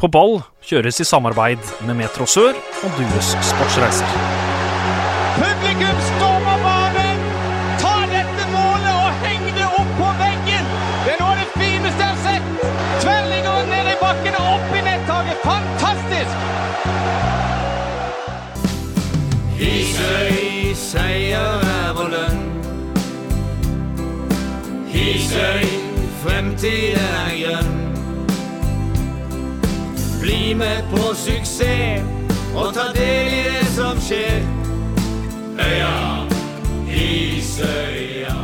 På ball kjøres i samarbeid med Metro Sør og Dues Sportsreiser. Publikum stormer banen! Ta dette målet og heng det opp på veggen! Det er noe av det fineste jeg har sett! Tverrligger ned i bakken og opp i nettaket. Fantastisk! Hisøy, seier er vår lønn. Hisøy, fremtiden er grønn. Bli på suksess og ta del i det som skjer. Øya, Isøya.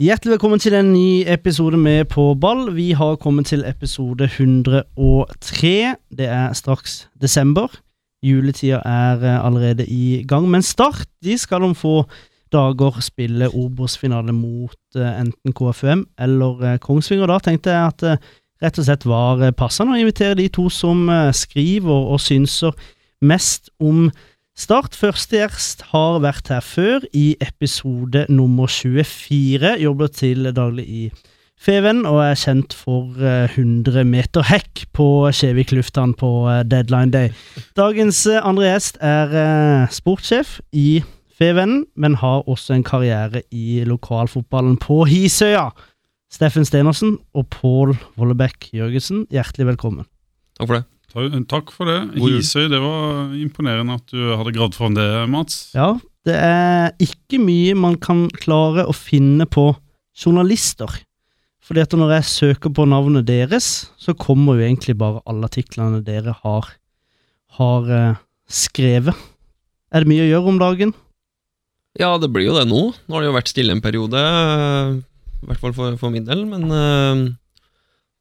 Hjertelig velkommen til en ny episode med På ball. Vi har kommet til episode 103. Det er straks desember. Juletida er eh, allerede i gang, men Start de skal om få dager spille Obos-finale mot eh, enten KFUM eller eh, Kongsvinger. Da tenkte jeg at rett og slett var eh, passende å invitere de to som eh, skriver og synser mest om Start. førstegjest har vært her før, i episode nummer 24. Jobber til daglig i Feven og er kjent for eh, 100 meter hekk på Kjevik-lufthavn på eh, deadline day. Dagens eh, andre gjest er eh, sportssjef i Fevennen, men har også en karriere i lokalfotballen på Hisøya. Steffen Stenersen og Pål Vollebekk Jørgensen, hjertelig velkommen. Takk for det. Takk for det. Hisøy, det var imponerende at du hadde gravd fram det, Mats. Ja, det er ikke mye man kan klare å finne på journalister. Fordi at når jeg søker på navnet deres, så kommer jo egentlig bare alle artiklene dere har, har eh, skrevet. Er det mye å gjøre om dagen? Ja, det blir jo det nå. Nå har det jo vært stille en periode, eh, i hvert fall for, for min del, men eh,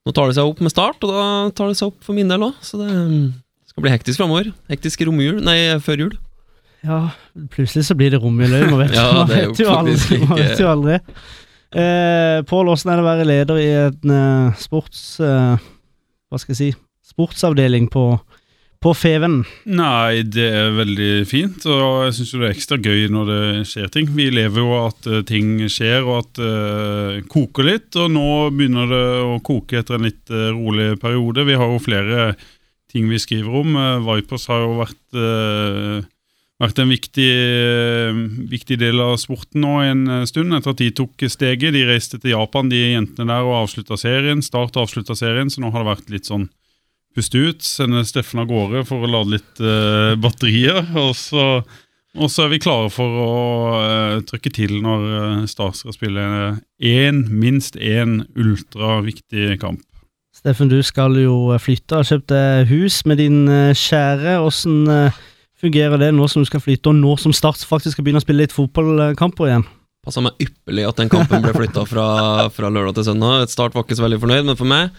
nå tar det seg opp med start, og da tar det seg opp for min del òg, så det skal bli hektisk framover. Hektisk romjul, nei, før jul. Ja, plutselig så blir det romjuløy, man vet, Ja, man det jo vet jo aldri. Man vet jo aldri. Eh, Pål, åssen er det å være leder i en eh, sports... eh, hva skal jeg si? Sportsavdeling på, på Feven. Nei, det er veldig fint, og jeg syns det er ekstra gøy når det skjer ting. Vi lever jo at eh, ting skjer, og at det koker litt. Og nå begynner det å koke etter en litt uh, rolig periode. Vi har jo flere ting vi skriver om. Uh, Vipers har jo vært vært en viktig, viktig del av sporten nå en stund, etter at de tok steget. De reiste til Japan, de jentene der, og avslutta serien. Start avslutta serien, så nå har det vært litt sånn puste ut. Sende Steffen av gårde for å lade litt eh, batterier. Og så, og så er vi klare for å eh, trykke til når uh, Start skal spille én, minst én ultraviktig kamp. Steffen, du skal jo flytte. Har kjøpt deg hus med din eh, kjære. Åssen eh, fungerer det nå som du skal flytte, og nå som Start faktisk skal begynne å spille litt fotballkamper igjen? Passa meg ypperlig at den kampen ble flytta fra, fra lørdag til søndag. Et start var ikke så veldig fornøyd, men for meg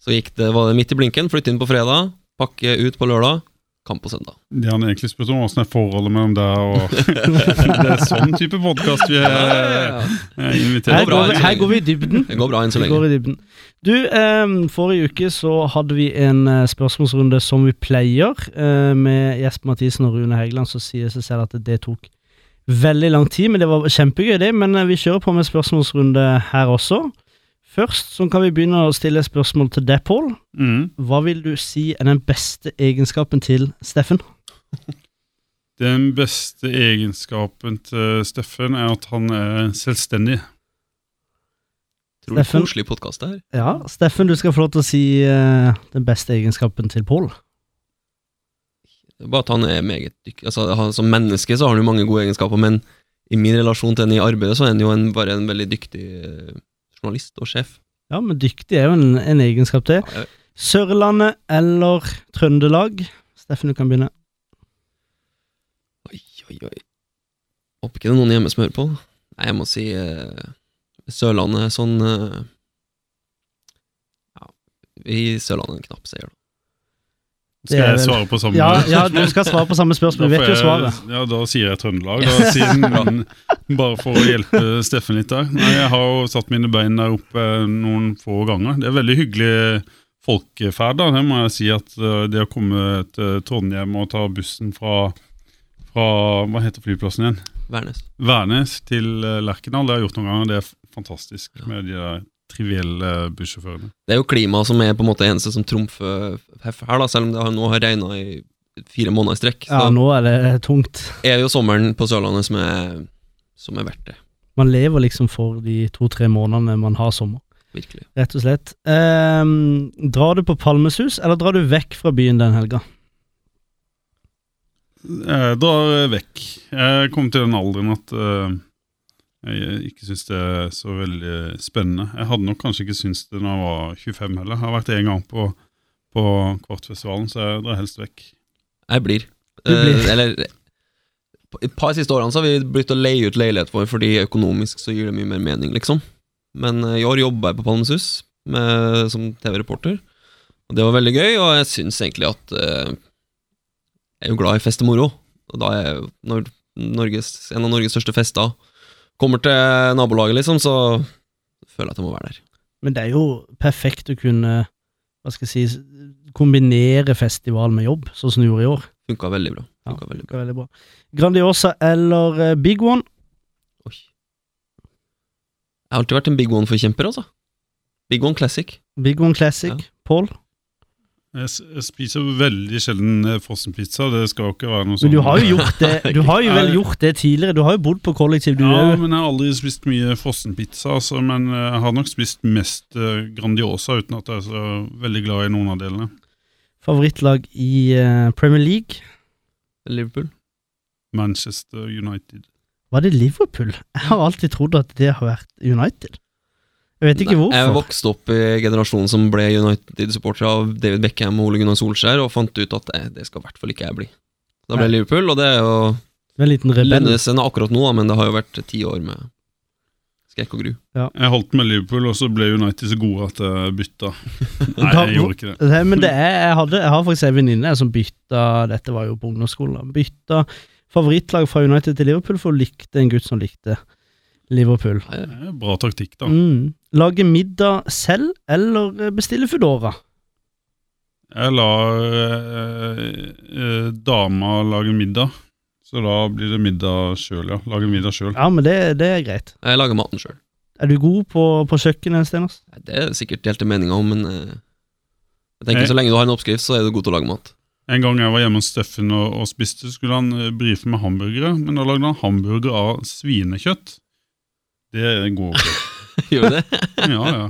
så gikk det, var det midt i blinken. Flytte inn på fredag, pakke ut på lørdag, kamp på søndag. De hadde egentlig spurt om åssen er forholdet mellom deg og Det er sånn type podkast vi er, er invitert Her vi- her går vi i dybden. Det går bra enn så lenge. går i dybden. Du, eh, forrige uke så hadde vi en eh, spørsmålsrunde som vi pleier, eh, med Jesper Mathisen og Rune Hægeland, så sier det seg selv at det tok veldig lang tid, men det var kjempegøy det, men eh, vi kjører på med spørsmålsrunde her også. Først så kan vi begynne å stille spørsmål til deg, Pål. Mm. Hva vil du si er den beste egenskapen til Steffen? Den beste egenskapen til Steffen er at han er selvstendig. Utrolig Steffen? koselig podkast her. Ja, Steffen, du skal få lov til å si uh, den beste egenskapen til Pål. Bare at han er meget dyktig. Altså, han, som menneske så har han jo mange gode egenskaper, men i min relasjon til henne i arbeidet så er han jo en, bare en veldig dyktig eh, journalist og sjef. Ja, men dyktig er jo en, en egenskap, det. Ja, jeg- Sørlandet eller Trøndelag? Steffen, du kan begynne. Oi, oi, oi. Håper ikke det er noen hjemme som hører på. Nei, jeg må si uh, Sørlandet sånn uh, Ja, vi i Sørlandet en knapp seier, da. Det Skal jeg svare på samme Ja, ja, du skal svare på samme spørsmål. Du vet jo svaret. Ja, da sier jeg Trøndelag, da, siden, bare for å hjelpe Steffen litt der. Nei, jeg har jo satt mine bein der oppe noen få ganger. Det er veldig hyggelig folkeferd, da. Det må jeg si at eh, det å komme til Trondheim og ta bussen fra, fra Hva heter flyplassen igjen? Værnes. Værnes til eh, Lerkendal, det har jeg gjort noen ganger. Det er fantastisk med de der trivielle bussjåførene. Det er jo klimaet som er på en måte eneste som trumfer her, da, selv om det har, nå har regna i fire måneder i strekk. Ja, nå er det tungt. er det jo sommeren på Sørlandet som er, som er verdt det. Man lever liksom for de to-tre månedene man har sommer, Virkelig. rett og slett. Um, drar du på Palmesus, eller drar du vekk fra byen den helga? Jeg drar vekk. Jeg kom til den alderen at eh, jeg ikke syns det er så veldig spennende. Jeg hadde nok kanskje ikke syntes det når jeg var 25 heller. Jeg har vært en gang på, på Kvartfestivalen, så jeg drar helst vekk. Jeg blir. Du blir. Eh, eller på Et par siste årene så har vi begynt å leie ut leilighet for, fordi økonomisk så gir det mye mer mening, liksom. Men eh, i år jobba jeg på Palmesus med, som TV-reporter, og det var veldig gøy, og jeg syns egentlig at eh, Jeg er jo glad i fest og moro, og da er jo Norges, en av Norges største fester kommer til nabolaget, liksom, så føler jeg at jeg må være der. Men det er jo perfekt å kunne hva skal jeg si, kombinere festival med jobb, sånn som du gjorde i år. Funka veldig bra. Ja, veldig bra. Veldig bra. Grandiosa eller eh, Big One? Oi. Jeg har alltid vært en big one-forkjemper, altså. Big one classic. Big One Classic. Ja. Pål? Jeg, spiser veldig sjelden eh, frossenpizza. Det skal jo ikke være noe sånn Men du har jo gjort det Du har jo vel gjort det tidligere. Du har jo bodd på kollektiv, du Ja, òg. men jeg har aldri spist mye frossenpizza. Altså, men eh, jeg har nok spist mest eh, Grandiosa, uten at jeg er så veldig glad i noen av delene. Favorittlag i Premier League? Liverpool. Manchester United. Var det Liverpool? Jeg har alltid trodd at det har vært United. Jeg vet ikke hvorfor. Jeg vokste opp i generasjonen som ble United-supportere av David Beckham og Ole Gunnar Solskjær, og fant ut at det, det skal i hvert fall ikke jeg bli. Da ble Nei. Liverpool, og det er jo En liten rebell. Lennesen akkurat nå, men det har jo vært ti år med skrekk og gru. Jeg holdt med Liverpool, og så ble United så gode at jeg bytta. Nei, jeg gjorde ikke det. Nei, men det er, jeg, hadde, jeg har faktisk en venninne som bytta Dette var jo på ungdomsskolen. Bytta favorittlag fra United til Liverpool for hun likte en gutt som likte Liverpool. Det er Bra taktikk, da. Mm. Lage middag selv, eller eh, bestille Foodora? Jeg lar eh, eh, dama lage middag, så da blir det middag sjøl, ja. Lage middag sjøl. Ja, men det, det er greit. Jeg lager maten sjøl. Er du god på, på kjøkkenet, Steners? Det er sikkert delte meninger om, men eh, jeg tenker Jeg- så lenge du har en oppskrift, så er du god til å lage mat. En gang jeg var hjemme hos Steffen og, og spiste, skulle han eh, brife med hamburgere, men da lagde han hamburger av svinekjøtt. Det går ikke. Gjør du det? Ja,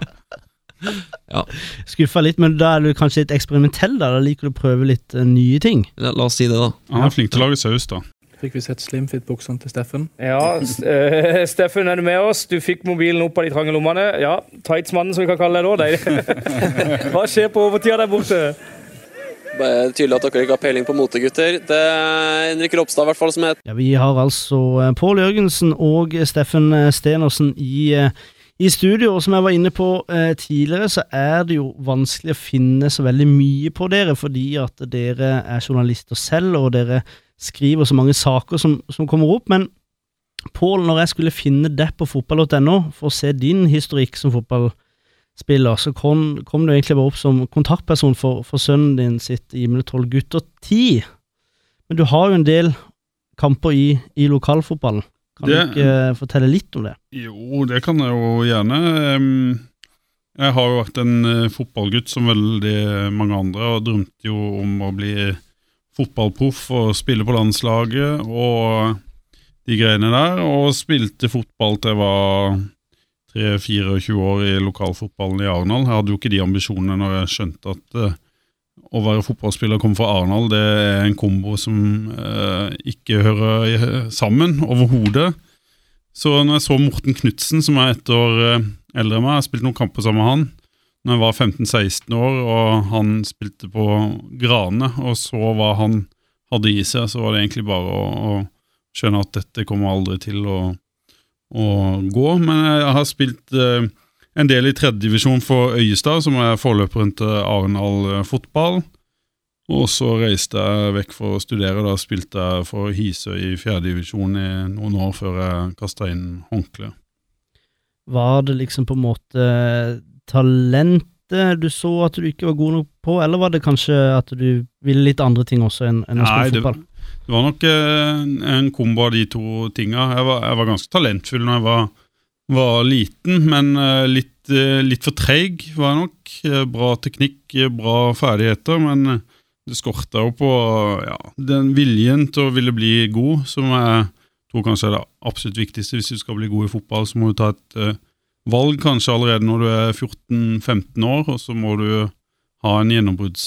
ja. Skuffa litt, men da er du kanskje litt eksperimentell, da? Da liker du å prøve litt uh, nye ting? La, la oss si det, da. Han er flink til å lage saus, da. Fikk vi sett slimfit-buksene til Steffen? Ja, eh, Steffen, er du med oss? Du fikk mobilen opp av de trange lommene. Ja, Tightsmannen, som vi kan kalle deg da. Hva skjer på overtida der borte? Det er tydelig at dere ikke har peiling på mote, gutter. Det er Henrik Ropstad, i hvert fall, som heter Ja, Vi har altså eh, Pål Jørgensen og Steffen Stenersen i, i studio. Som jeg var inne på eh, tidligere, så er det jo vanskelig å finne så veldig mye på dere, fordi at dere er journalister selv, og dere skriver så mange saker som, som kommer opp. Men Pål, når jeg skulle finne deg på fotball.no for å se din historikk som fotballspiller, så kom, kom du egentlig bare opp som kontaktperson for, for sønnen din sitt Gimle 12 gutter 10. Men du har jo en del kamper i, i lokalfotballen. Kan Det- du ikke eh, fortelle litt om det? Jo, det kan jeg jo gjerne. Jeg har jo vært en eh, fotballgutt som veldig mange andre, og drømte jo om å bli fotballproff og spille på landslaget og de greiene der. Og spilte fotball til jeg var 3-24 år i lokalfotballen i Arendal. Jeg hadde jo ikke de ambisjonene når jeg skjønte at eh, å være fotballspiller og komme fra Arendal, det er en kombo som eh, ikke hører sammen overhodet. Så når jeg så Morten Knutsen, som er ett år eh, eldre enn meg, jeg har spilt noen kamper sammen med han når jeg var 15-16 år, og han spilte på Grane, og så hva han hadde i seg, så var det egentlig bare å, å skjønne at dette kommer aldri til å, å gå. Men jeg har spilt eh, en del i tredjedivisjon for Øyestad, som er forløperen til Arendal eh, fotball. Og så reiste jeg vekk for å studere. Da spilte jeg for Hisøy i fjerdedivisjon i noen år før jeg kasta inn håndkleet. Var det liksom på en måte talentet du så at du ikke var god nok på, eller var det kanskje at du ville litt andre ting også enn, enn å spille det, fotball? det var nok eh, en kombo av de to tinga. Jeg jeg var ganske talentfull når jeg var, var liten, men eh, litt eh, litt for treig, var jeg nok. Eh, Bra teknikk, bra ferdigheter, men det skorta jo på ja, den viljen til å ville bli god, som jeg tror kanskje er det absolutt viktigste. Hvis du skal bli god i fotball, så må du ta et valg kanskje allerede når du er 14-15 år, og så må du ha en gjennombrudds...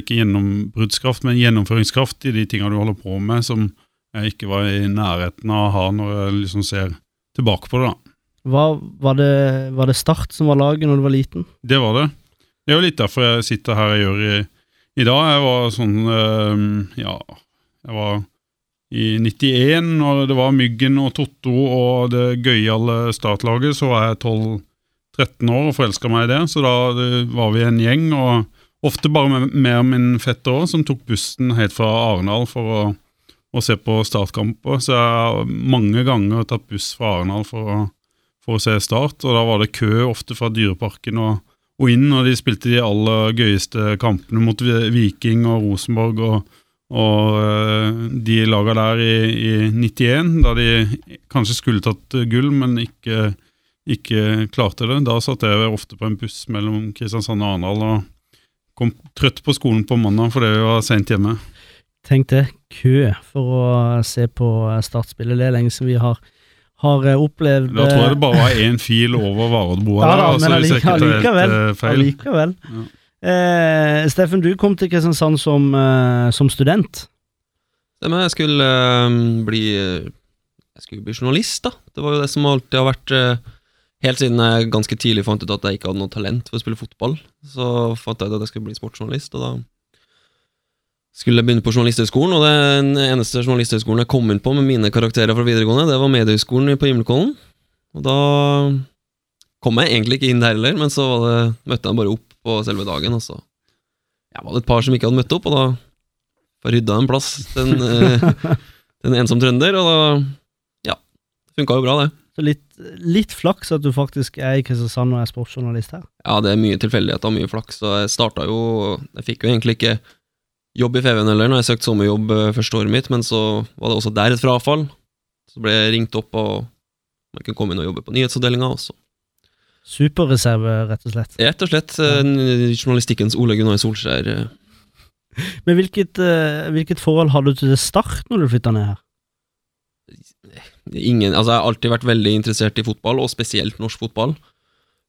ikke gjennombruddskraft, men gjennomføringskraft i de tinga du holder på med, som jeg ikke var i nærheten av å ha når jeg liksom ser tilbake på det. da. Hva, var, det, var det Start som var laget når du var liten? Det var det. Det er jo litt derfor jeg sitter her jeg gjør i, i dag. Jeg var sånn øh, Ja, jeg var i 91, når det var Myggen og Totto og det gøyale startlaget, så var jeg 12-13 år og forelska meg i det. Så da det, var vi en gjeng, og ofte bare med, med min fetter òg, som tok bussen helt fra Arendal for å, å se på startkamper. Så jeg har mange ganger tatt buss fra Arendal for å for å se Start, og da var det kø ofte fra Dyreparken og, og inn, og de spilte de aller gøyeste kampene mot Viking og Rosenborg og, og eh, de laga der i, i 91, da de kanskje skulle tatt gull, men ikke, ikke klarte det. Da satt jeg ofte på en buss mellom Kristiansand og Arendal og kom trøtt på skolen på mandag fordi vi var seint hjemme. Tenk det, kø for å se på Startspillet. Det er lenge siden vi har, har eh, opplevd Da tror jeg det bare var én fil over Varoddboa Ja da, altså, men allikevel. eh, feil. Allikevel. Ja. Eh, Steffen, du kom til Kristiansand som, eh, som student. Stemmer, jeg skulle eh, bli eh, Jeg skulle bli journalist, da. Det var jo det som alltid har vært eh, Helt siden jeg ganske tidlig fant ut at jeg ikke hadde noe talent for å spille fotball, så fant jeg ut at jeg skulle bli sportsjournalist, og da skulle begynne på Journalisthøgskolen, og den eneste journalisthøgskolen jeg kom inn på med mine karakterer fra videregående, det var Mediehøgskolen på Gimlekollen. Og da kom jeg egentlig ikke inn der heller, men så var det, møtte jeg bare opp på selve dagen, og så ja, var det et par som ikke hadde møtt opp, og da får rydda en plass til en, eh, til en ensom trønder, og da Ja, det funka jo bra, det. Så litt, litt flaks at du faktisk er i Kristiansand og er sportsjournalist her. Ja, det er mye tilfeldigheter og mye flaks, så jeg starta jo Jeg fikk jo egentlig ikke jobb i FVN heller når jeg søkte sommerjobb eh, første året mitt, men så var det også der et frafall. Så ble jeg ringt opp og man kunne komme inn og jobbe på nyhetsavdelinga også. Superreserve, rett og slett. Rett og slett Ja. journalistikkens Ole Gunnar Solskjær. eh, Men hvilket, eh, hvilket forhold hadde du til Start når du flytta ned her? ingen, altså Jeg har alltid vært veldig interessert i fotball, og spesielt norsk fotball.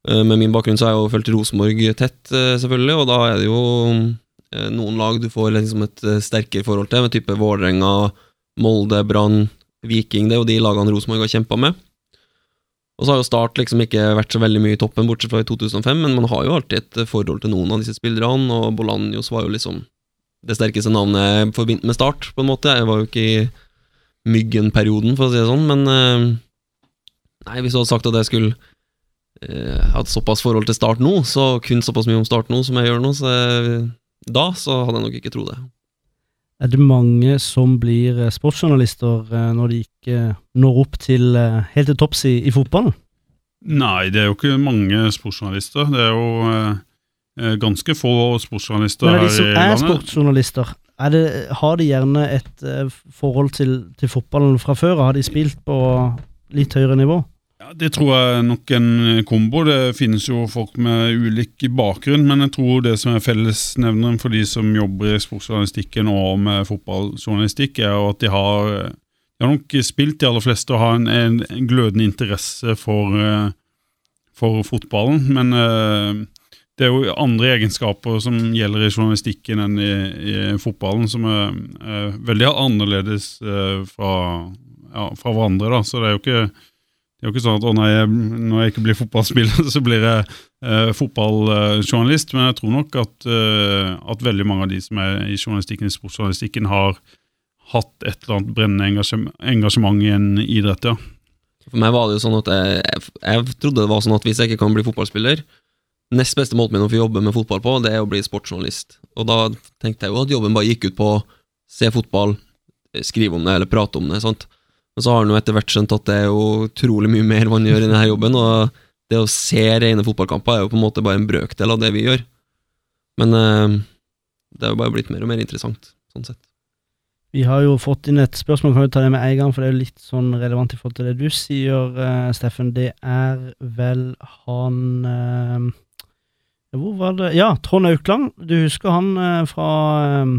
Eh, Med min bakgrunn så har jeg jo fulgt Rosenborg tett, eh, selvfølgelig, og da er det jo eh, noen lag du får liksom et eh, sterkere forhold til, med type Vålerenga, Molde, Brann, Viking. Det er jo de lagene Rosenborg har kjempa med. Og så har jo Start liksom ikke vært så veldig mye i toppen, bortsett fra i 2005, men man har jo alltid et eh, forhold til noen av disse spillerne, og Bolanjos var jo liksom det sterkeste navnet forbindt med Start, på en måte. Jeg var jo ikke i Myggen-perioden, for å si det sånn, men eh, Nei, hvis du hadde sagt at jeg skulle eh, hatt såpass forhold til Start nå, så kun såpass mye om Start nå som jeg gjør nå, så jeg, da så hadde jeg nok ikke trodd det. Er det mange som blir eh, sportsjournalister eh, når de ikke når opp til eh, helt til topps i, i fotballen? Nei, det er jo ikke mange sportsjournalister. Det er jo eh, eh, ganske få sportsjournalister Men av her de som i er landet. sportsjournalister, er det, har de gjerne et eh, forhold til, til fotballen fra før? Har de spilt på litt høyere nivå? Ja, det tror jeg er nok en kombo. Det finnes jo folk med ulik bakgrunn, men jeg tror det som er fellesnevneren for de som jobber i sportsjournalistikken og med fotballjournalistikk, er jo at de har, de har nok spilt, de aller fleste, og har en, en glødende interesse for, eh, for fotballen. Men eh, det er jo andre egenskaper som gjelder i journalistikken enn i, i fotballen, som er, er veldig annerledes eh, fra, ja, fra hverandre. Da. Så det er jo ikke det er jo ikke sånn at å nei, når jeg ikke blir fotballspiller, så blir jeg eh, fotballjournalist. Men jeg tror nok at, eh, at veldig mange av de som er i journalistikken, i sportsjournalistikken, har hatt et eller annet brennende engasjem- engasjement i en idrett. ja. For meg var det jo sånn at jeg, jeg, jeg trodde det var sånn at hvis jeg ikke kan bli fotballspiller, nest beste måten min å få jobbe med fotball på, det er å bli sportsjournalist. Og da tenkte jeg jo at jobben bare gikk ut på å se fotball, skrive om det eller prate om det. sant? Men så har han jo etter hvert skjønt at det er jo utrolig mye mer man gjør i denne jobben, og det å se rene fotballkamper er jo på en måte bare en brøkdel av det vi gjør. Men eh, det er jo bare blitt mer og mer interessant, sånn sett. Vi har jo fått inn et spørsmål, kan vi ta det med en gang, for det er jo litt sånn relevant i forhold til det du sier, eh, Steffen. Det er vel han eh, Hvor var det Ja, Trond Aukland. Du husker han eh, fra, eh,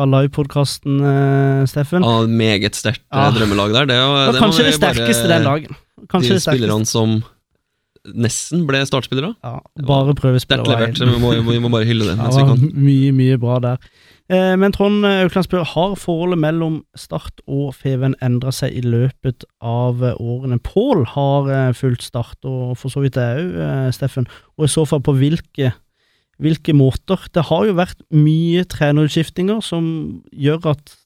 fra livepodkasten, uh, Steffen? Ja, meget sterkt eh, Ah. drømmelag der. Det, Det det kanskje det det bare- sterkeste den dagen. Kanskje De det sterkeste. spillerne som nesten ble startspillere. Ja, bare prøvespillere. Sterkt levert. Vi må, vi må bare hylle det Ja, det mye, mye bra der. Eh, men Trond Aukland spør har forholdet mellom Start og Feven endra seg i løpet av eh, årene. Pål har eh, fulgt Start, og for så vidt det òg, eh, Steffen. Og i så fall på hvilke, hvilke måter. Det har jo vært mye trenerutskiftinger som gjør at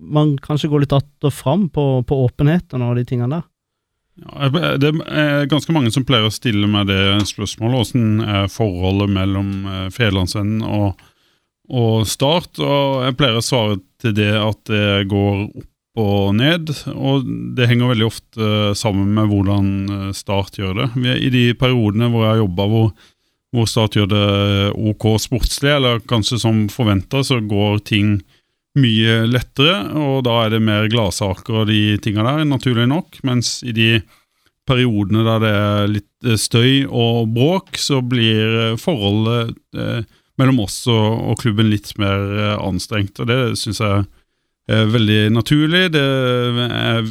man kanskje går litt att fram på, på åpenheten og de tingene der. Ja, det er ganske mange som pleier å stille meg det spørsmålet. Hvordan er forholdet mellom eh, og, og Start? Og jeg pleier å svare til det at det går opp og ned. Og det henger veldig ofte sammen med hvordan eh, Start gjør det. I de periodene hvor jeg har jobba hvor, hvor Start gjør det OK sportslig, eller kanskje som forventa, så går ting mye lettere, og da er det mer gladsaker og de tinga der, naturlig nok. Mens i de periodene der det er litt eh, støy og bråk, så blir eh, forholdet eh, mellom oss og, klubben litt mer eh, anstrengt. Og det syns jeg er veldig naturlig. Det, jeg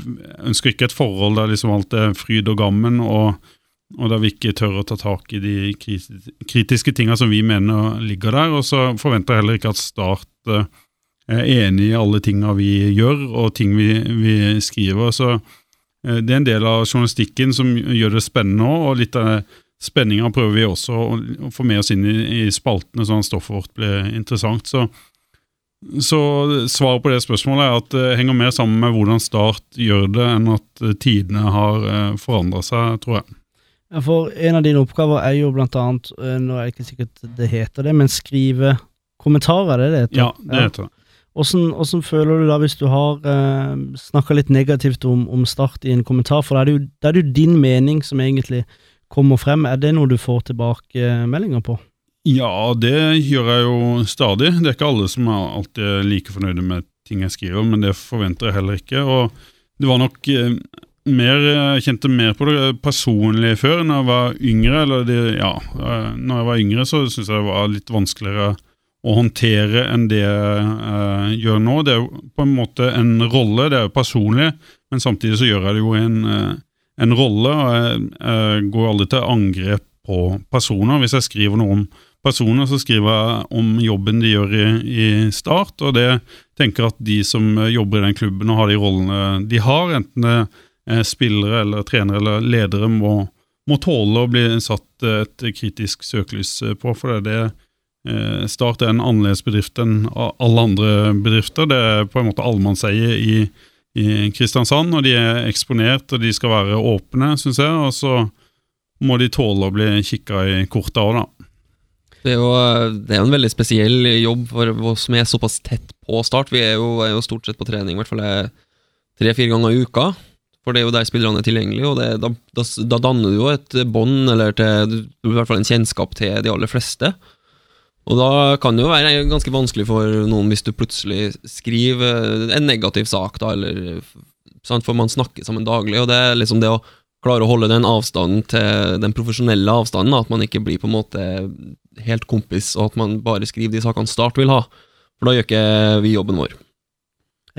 ønsker ikke et forhold der liksom alt er fryd og gammen, og, og der vi ikke tør å ta tak i de kritiske tinga som vi mener ligger der. Og så forventer jeg heller ikke at Start eh, er enig i alle tinga vi gjør, og ting vi, vi skriver. Så eh, det er en del av journalistikken som gjør det spennende òg, og litt av spenninga prøver vi også å, få med oss inn i, i spaltene, sånn at stoffet vårt blir interessant. Så, så svaret på det spørsmålet er at det henger mer sammen med hvordan Start gjør det, enn at eh, tidene har forandra seg, tror jeg. Ja, for en av dine oppgaver er jo blant annet, eh, nå er det ikke sikkert det heter det, men skrive kommentarer, er det det heter? Ja, det heter det. Hvordan, hvordan føler du da hvis du har eh, snakka litt negativt om, om Start i en kommentar, for da er, er det jo din mening som egentlig kommer frem. Er det noe du får tilbakemeldinger på? Ja, det gjør jeg jo stadig. Det er ikke alle som er alltid like fornøyde med ting jeg skriver, men det forventer jeg heller ikke. Og det var nok eh, mer kjente mer på det personlig før, når jeg var yngre. Eller det, ja, eh, når jeg var yngre, så syntes jeg det var litt vanskeligere å håndtere enn det jeg eh, gjør nå. Det er jo på en måte en rolle, det er jo personlig, men samtidig så gjør jeg det jo en, eh, en rolle. og Jeg, jeg går aldri til angrep på personer. Hvis jeg skriver noe om personer, så skriver jeg om jobben de gjør i, i Start, og det tenker at de som jobber i den klubben og har de rollene de har, enten det spillere eller trenere eller ledere, må, må tåle å bli satt et kritisk søkelys på, for det er det Eh, Start er en annerledes bedrift enn alle andre bedrifter. Det er på en måte allemannseie i, i Kristiansand, og de er eksponert, og de skal være åpne, syns jeg. Og så må de tåle å bli kikka i korta òg, da. Det er jo det er en veldig spesiell jobb for oss som er såpass tett på start. Vi er jo, er jo stort sett på trening i hvert fall tre-fire ganger i uka. For det er jo der spillerne er tilgjengelige, og det, da, da, da danner du jo et bånd, eller til, i hvert fall en kjennskap til de aller fleste. Og da kan det jo være ganske vanskelig for noen hvis du plutselig skriver en negativ sak, da, eller sant, For man snakker sammen daglig, og det er liksom det å klare å holde den avstanden til den profesjonelle avstanden, at man ikke blir på en måte helt kompis, og at man bare skriver de sakene Start vil ha. For da gjør ikke vi jobben vår.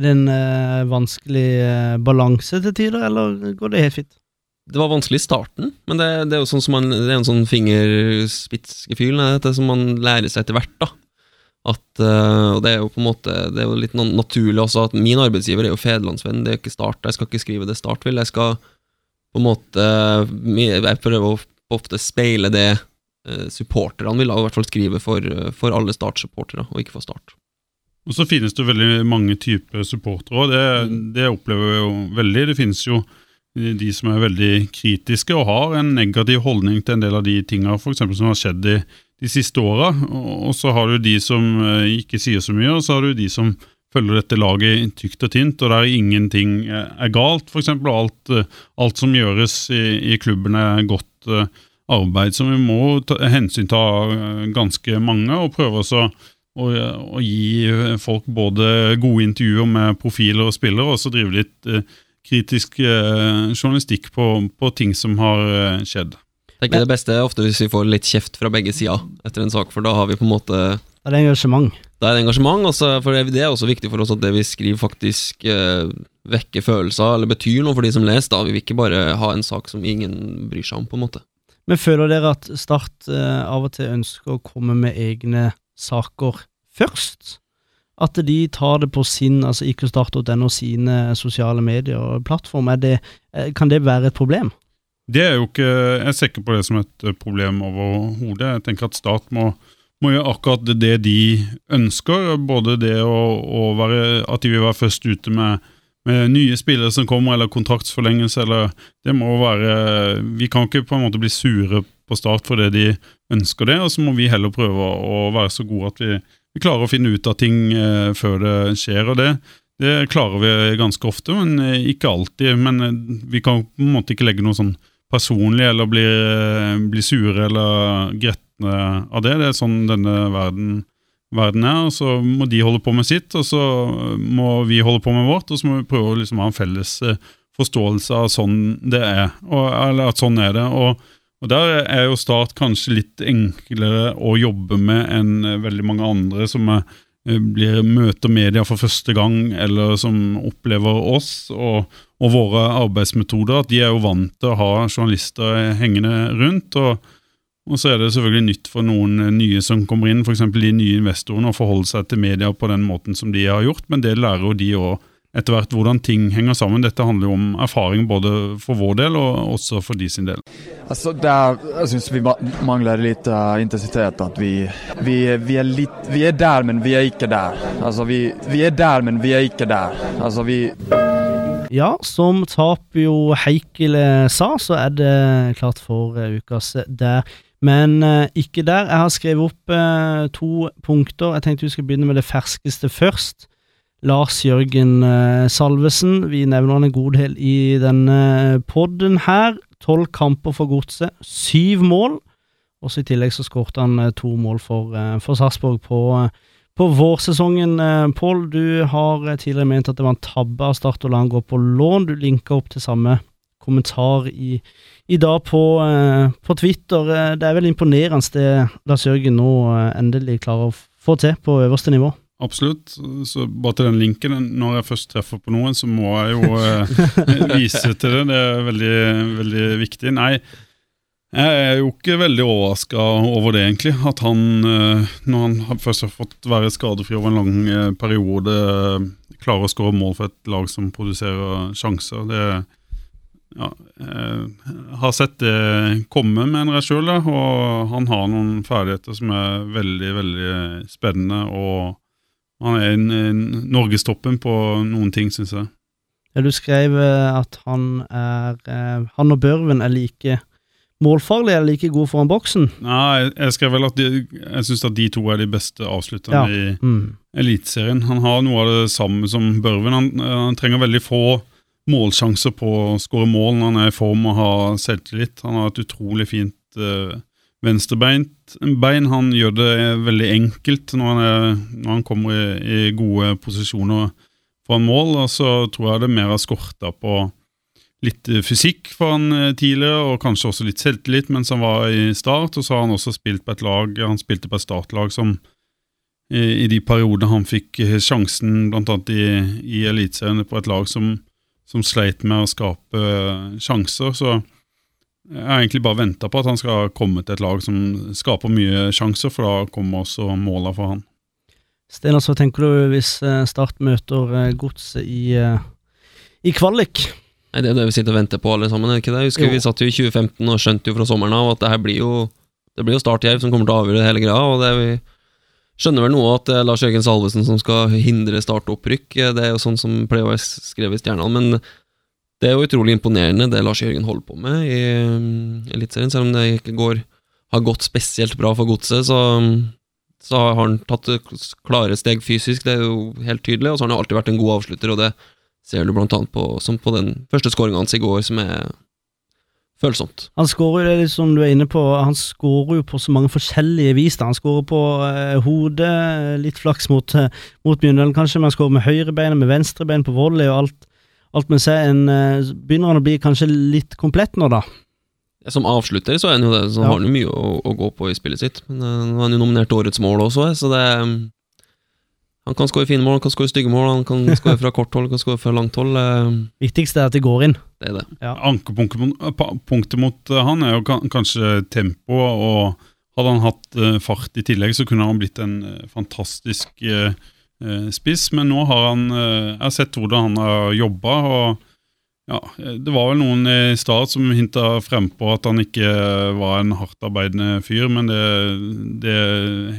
Er det en eh, vanskelig eh, balanse til tider, eller går det helt fint? Det var vanskelig i starten, men det, det er jo sånn som man, det er en sånn fingerspitzgefühl som man lærer seg etter hvert. da. At, uh, og Det er jo på en måte Det er jo litt naturlig også at min arbeidsgiver er jo Federlandsvenn, det er ikke Start. Jeg skal ikke skrive det Start vil. Jeg skal på en måte Jeg prøver å ofte speile det eh, supporterne vil, i hvert fall skrive for, for alle Start-supportere, og ikke for Start. Og så finnes det veldig mange typer supportere, og det, det opplever jeg jo veldig. Det finnes jo de som er veldig kritiske og har en negativ holdning til en del av de tinga som har skjedd de, de siste åra. Og, så har du de som eh, ikke sier så mye, og så har du de som følger dette laget tykt og tynt, og der ingenting eh, er galt. Eksempel, alt, eh, alt som gjøres i, i klubben er godt arbeid. Så vi må ta, hensynta ganske mange, og prøve oss å og, og gi folk både gode intervjuer med profiler og spillere, og også drive litt eh, kritisk eh, journalistikk på, på ting som har eh, skjedd. Det er det beste ofte hvis vi får litt kjeft fra begge sider etter en sak, for da har vi på en måte Da er det engasjement. Da er det engasjement, også, for det er også viktig for oss at det vi skriver faktisk eh, vekker følelser, eller betyr noe for de som leser. da Vi vil ikke bare ha en sak som ingen bryr seg om, på en måte. Men føler dere at Start eh, av og til ønsker å komme med egne saker først? At de tar det på sin, altså ikke start.no, sine sosiale medier og plattform, er det, eh, kan det være et problem? Det er jo ikke, Jeg ser ikke på det som et eh, problem overhodet. Jeg tenker at stat må, må gjøre akkurat det de ønsker. Både det å, å være, at de vil være først ute med, med nye spillere som kommer, eller kontraktsforlengelse. eller det må være, Vi kan ikke på en måte bli sure på Start fordi de ønsker det, og så må vi heller prøve å være så gode at vi, vi klarer å finne ut av ting eh, før det skjer. og det det klarer vi ganske ofte, men eh, ikke alltid. Men eh, vi kan på en måte ikke legge noe sånn personlig eller bli, bli sure eller gretne av det. Det er sånn denne verden, verden er. og Så må de holde på med sitt, og så må vi holde på med vårt. Og så må vi prøve å liksom ha en felles forståelse av sånn det er. Og, eller at sånn er det. og og Der er jo Start kanskje litt enklere å jobbe med enn veldig mange andre som er, blir møter media for første gang, eller som opplever oss og, og, våre arbeidsmetoder. At de er jo vant til å ha journalister hengende rundt. og, og så er det selvfølgelig nytt for noen nye som kommer inn, f.eks. de nye investorene, å forholde seg til media på den måten som de har gjort, men det lærer jo de òg etter hvert hvordan ting henger sammen. Dette handler jo om erfaring både for vår del og også for de sin del. Altså, der, jeg syns vi mangler litt uh, intensitet. At vi, vi, vi, er litt, vi, er der, men vi er ikke der. Altså, vi, er der, men vi er ikke der. Altså, vi Ja, som Tapio Heikile sa, så er det klart for uh, ukas der. Men ikke der. Jeg har skrevet opp to punkter. Jeg tenkte vi skulle begynne med det ferskeste først. Lars Jørgen eh, Salvesen. Vi nevner han en god del i denne podden her. Tolv kamper for godset, syv mål. Også I tillegg så skåret han eh, to mål for, eh, for Sarpsborg på, på vårsesongen. Pål, du har tidligere ment at det var en tabbe av Start å la han gå på lån. Du linka opp til samme kommentar i, i dag på, på, Twitter. Det er vel imponerende det Lars Jørgen nå endelig klarer å få til på øverste nivå? Absolutt. Så bare til den linken. Når jeg først treffer på noen, så må jeg jo eh, vise til det. Det er veldig, veldig viktig. Nei, jeg er jo ikke veldig overraska over det, egentlig. At han, eh, når han først har fått være skadefri over en lang eh, periode, klarer å skåre mål for et lag som produserer sjanser. Det ja, jeg har sett det komme, mener jeg sjøl, og han har noen ferdigheter som er veldig, veldig spennende. og han er en, en norgestoppen på noen ting, syns jeg. Ja, du skrev eh, at han er eh, Han og Børven er like målfarlige eller like gode foran boksen? Nei, jeg skrev vel at de, jeg syns at de to er de beste avslutterne ja. i mm. Eliteserien. Han har noe av det samme som Børven. Han, han trenger veldig få målsjanser på å skåre mål når han er i form og har selvtillit. Han har et utrolig fint uh, venstrebeint bein. Han gjør det veldig enkelt når han, er, når han kommer i, i, gode posisjoner foran mål. Og så tror jeg det mer har skorta på litt fysikk for han eh, tidligere, og kanskje også litt selvtillit mens han var i start. Og så har han også spilt på et lag, han spilte på et startlag som i, i de periodene han fikk sjansen, bl.a. i, i Eliteserien, på et lag som, som sleit med å skape sjanser. så jeg har egentlig bare venta på at han skal komme til et lag som skaper mye sjanser, for da kommer også måla for han. Steinar, så tenker du hvis eh, Start møter eh, Godset i, eh, i kvalik? Nei, Det er det vi sitter og venter på alle sammen. ikke det? Jeg husker jo. Vi satt jo i 2015 og skjønte jo fra sommeren av at det her blir jo det blir jo Start Jerv som kommer til å avgjøre hele greia. og det vi skjønner vel noe at det er Lars Jørgen Salvesen som skal hindre startopprykk. Det er jo sånn som pleier å være skrevet i Stjernene. men det er jo utrolig imponerende det Lars Jørgen holder på med i um, Eliteserien. Selv om det ikke går, har gått spesielt bra for godset, så, så, har han tatt klare steg fysisk, det er jo helt tydelig. Og så har han alltid vært en god avslutter, og det ser du blant annet på, som på den første skåringa hans i går, som er følsomt. Han skårer jo det som du er inne på, han skårer jo på så mange forskjellige vis. da. Han skårer på eh, hodet, litt flaks mot, eh, mot Mjøndalen kanskje, men han skårer med høyrebeinet, med venstrebein på volley og alt. Alt med seg. En, eh, begynner han å bli kanskje litt komplett nå, da? Som avslutter så er han jo det, så Ja. har han jo mye å, å gå på i spillet sitt. Men eh, nå er han jo nominert til årets mål også, så det Han kan skåre fine mål, han kan skåre stygge mål, han kan skåre fra kort hold, han kan skåre fra langt hold. eh, Viktigst er at de går inn. Det er det. Ja. Ankepunktet mot- eh, han er jo kanskje tempoet, og hadde han hatt eh, fart i tillegg, så kunne han blitt en eh, fantastisk eh, eh, spiss. Men nå har han eh, Jeg har sett hvordan han har jobba, ja, eh, det var vel noen i start som hinta frempå at han ikke var en hardtarbeidende fyr, men det, det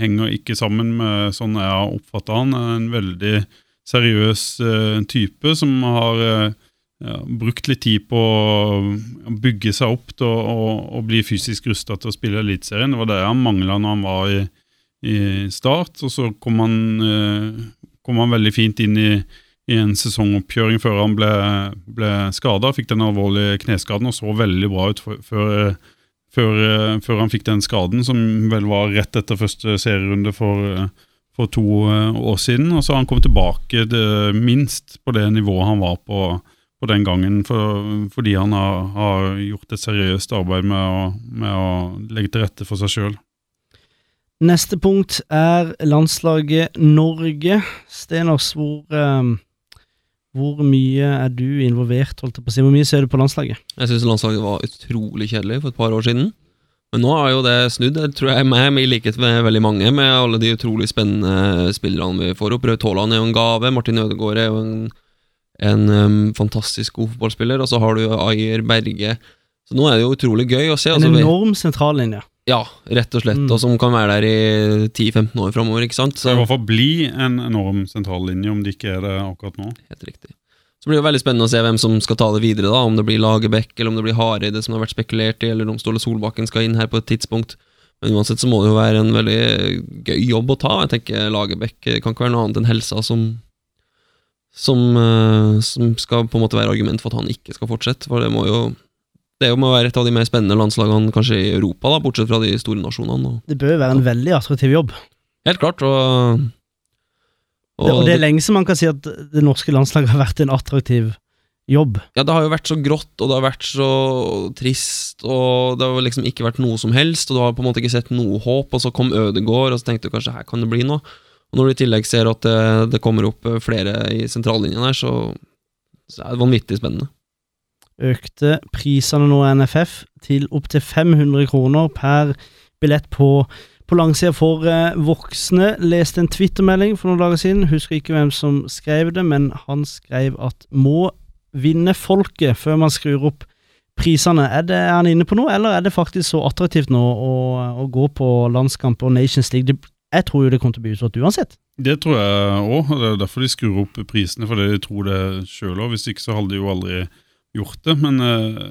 henger ikke sammen med sånn jeg har oppfatta han. En veldig seriøs eh, type som har eh, ja, brukt litt tid på å bygge seg opp til å bli fysisk rusta til å spille Eliteserien. Det var det han mangla når han var i, i Start. Og så kom han, eh, kom han veldig fint inn i, i en sesongoppkjøring før han ble, ble skada. Fikk den alvorlige kneskaden og så veldig bra ut før, før, eh, før han fikk den skaden, som vel var rett etter første serierunde for, for to eh, år siden. Og så har han kommet tilbake det, minst på det nivået han var på på den gangen, for, fordi han har, har gjort et seriøst arbeid med å, med å legge til rette for seg sjøl. Neste punkt er landslaget Norge. Stenås, hvor, eh, hvor mye er du involvert, holdt jeg på å si? Hvor mye ser du på landslaget? Jeg syns landslaget var utrolig kjedelig for et par år siden. Men nå har jo det snudd, Det tror jeg meg, i likhet med veldig mange, med alle de utrolig spennende spillerne vi får opp. Braut Haaland er jo en gave, Martin Ødegaard er jo en, en um, fantastisk god fotballspiller, og så har du Ayer Berge. Så nå er det jo utrolig gøy å se. En altså, enorm sentrallinje. Ja, rett og slett, Mm. og som kan være der i 10-15 år framover, ikke sant? Så i hvert fall bli en enorm sentrallinje, om det ikke er det akkurat nå. Helt riktig. Så blir det veldig spennende å se hvem som skal ta det videre, da. Om det blir Lagerbäck, eller om det blir Hareide, som det har vært spekulert i, eller om Ståle Solbakken skal inn her på et tidspunkt. Men uansett så må det jo være en veldig gøy jobb å ta. Jeg tenker Lagerbäck kan ikke være noe annet enn helsa som som, eh, som skal på en måte være argument for at han ikke skal fortsette. For det må jo det må være et av de mer spennende landslagene kanskje i Europa, da, bortsett fra de store nasjonene. Det bør jo være en veldig attraktiv jobb. helt klart, og, Og, det, og det er lenge som man kan si at det norske landslaget har vært en attraktiv jobb. Ja, det har jo vært så grått, og det har vært så trist, og det har liksom ikke vært noe som helst, og du har på en måte ikke sett noe håp, og så kom Ødegård, og så tenkte du kanskje her kan det bli noe. Og når du i tillegg ser at det, det kommer opp flere i sentrallinjen her, så, så er det vanvittig spennende. Økte prisene nå i NFF til opptil 500 kroner per billett på, på langsida for eh, voksne. Leste en twittermelding for noen dager siden, husker ikke hvem som skrev det, men han skrev at må vinne folket før man skrur opp prisene. Er, det, er han inne på noe, eller er det faktisk så attraktivt nå å, å gå på landskamp og Nations League? Det, jeg tror jo det kommer til å bli utsolgt uansett. Det tror jeg òg, og det er derfor de skrur opp prisene, fordi de tror det sjøl òg. Hvis ikke så hadde de jo aldri gjort det. Men eh,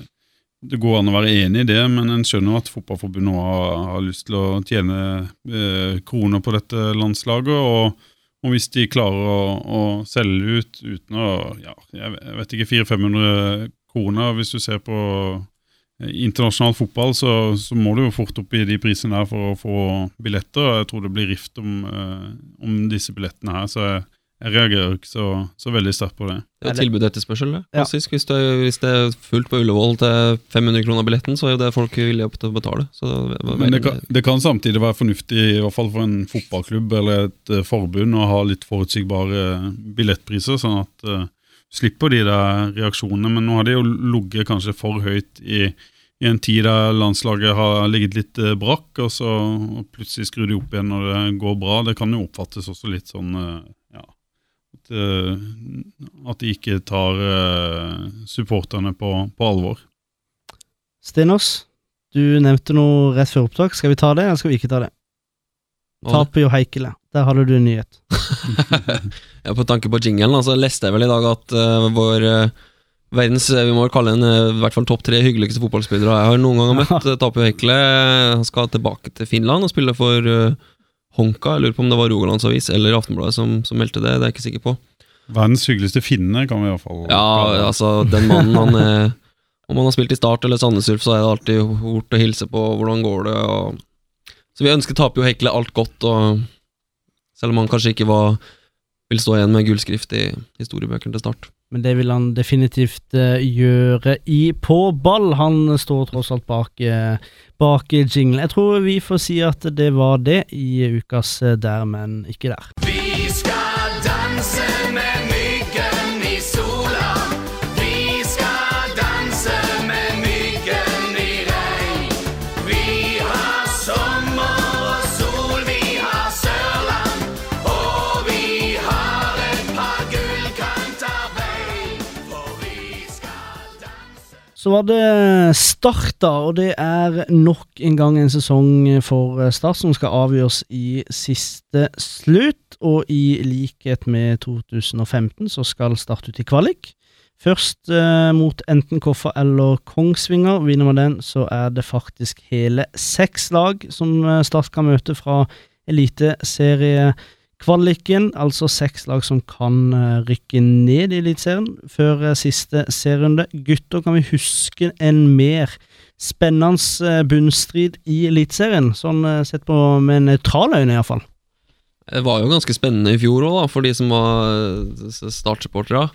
det går an å være enig i det, men en skjønner at Fotballforbundet har, har lyst til å tjene eh, kroner på dette landslaget. og og hvis de klarer å, å selge ut uten å ja, Jeg vet ikke, 400-500 kroner Hvis du ser på eh, internasjonal fotball, så, så må du jo fort opp i de prisene der for å få billetter. Jeg tror det blir rift om, eh, om disse billettene her, så jeg, jeg reagerer ikke så, så veldig sterkt på det. Det er tilbud og etterspørsel, det. Ja. Klassisk. Hvis, det, hvis det er fullt på Ullevål til 500 kroner billetten, så er jo det folk villige til å betale. Så det Men det kan, det kan samtidig være fornuftig, i hvert fall for en fotballklubb eller et eh, forbund, å ha litt forutsigbare billettpriser, sånn at uh, slipper de der reaksjonene. Men nå har det jo ligget kanskje for høyt i, i en tid der landslaget har ligget litt eh, brakk, og så og plutselig skrur de opp igjen når det går bra. Det kan jo oppfattes også litt sånn eh, ja, at, eh, at de ikke tar eh, supporterne på, på alvor. Stenås, du nevnte noe rett før opptak. Skal vi ta det, eller skal vi ikke ta det? Taper jo Heikele. Der hadde du en nyhet. Ja, på tanke på jinglen, altså, leste jeg vel i dag at uh, vår uh, verdens Vi må vel kalle en uh, i hvert fall topp tre hyggeligste fotballspillere jeg har noen gang møtt. Ja. Tapio Heikele han skal tilbake til Finland og spille for eh, Honka. Jeg lurer på om det var Rogalands Avis eller Aftenbladet som, som meldte det. Det er jeg ikke sikker på. Verdens hyggeligste finne, kan vi i hvert fall Ja, altså, den mannen, han er om han har spilt i Start eller Sandnes Ulf, så er det alltid hort å hilse på hvordan går det. Og... Så vi ønsker taper jo Hekle alt godt, og selv om han kanskje ikke var, vil stå igjen med gullskrift i historiebøkene til Start. Men det vil han definitivt eh, gjøre i på ball. Han står tross alt bak, eh, bak jinglen. Jeg tror vi får si at det var det i ukas eh, Der, men ikke der. Vi Så var det Start, da, og det er nok en gang en sesong for Start som skal avgjøres i siste slutt. Og i likhet med 2015 så skal Start ut i kvalik. Først eh, mot enten Koffa eller Kongsvinger. Vinner man den, så er det faktisk hele seks lag som eh, Start kan møte fra eliteseriekvaliken. Altså seks lag som kan eh, rykke ned i Eliteserien før eh, siste serierunde. Gutter, kan vi huske en mer spennende eh, bunnstrid i Eliteserien? Sånn sett på med nøytrale øyne, iallfall. Det var jo ganske spennende i fjor òg, for de som var startsupportere.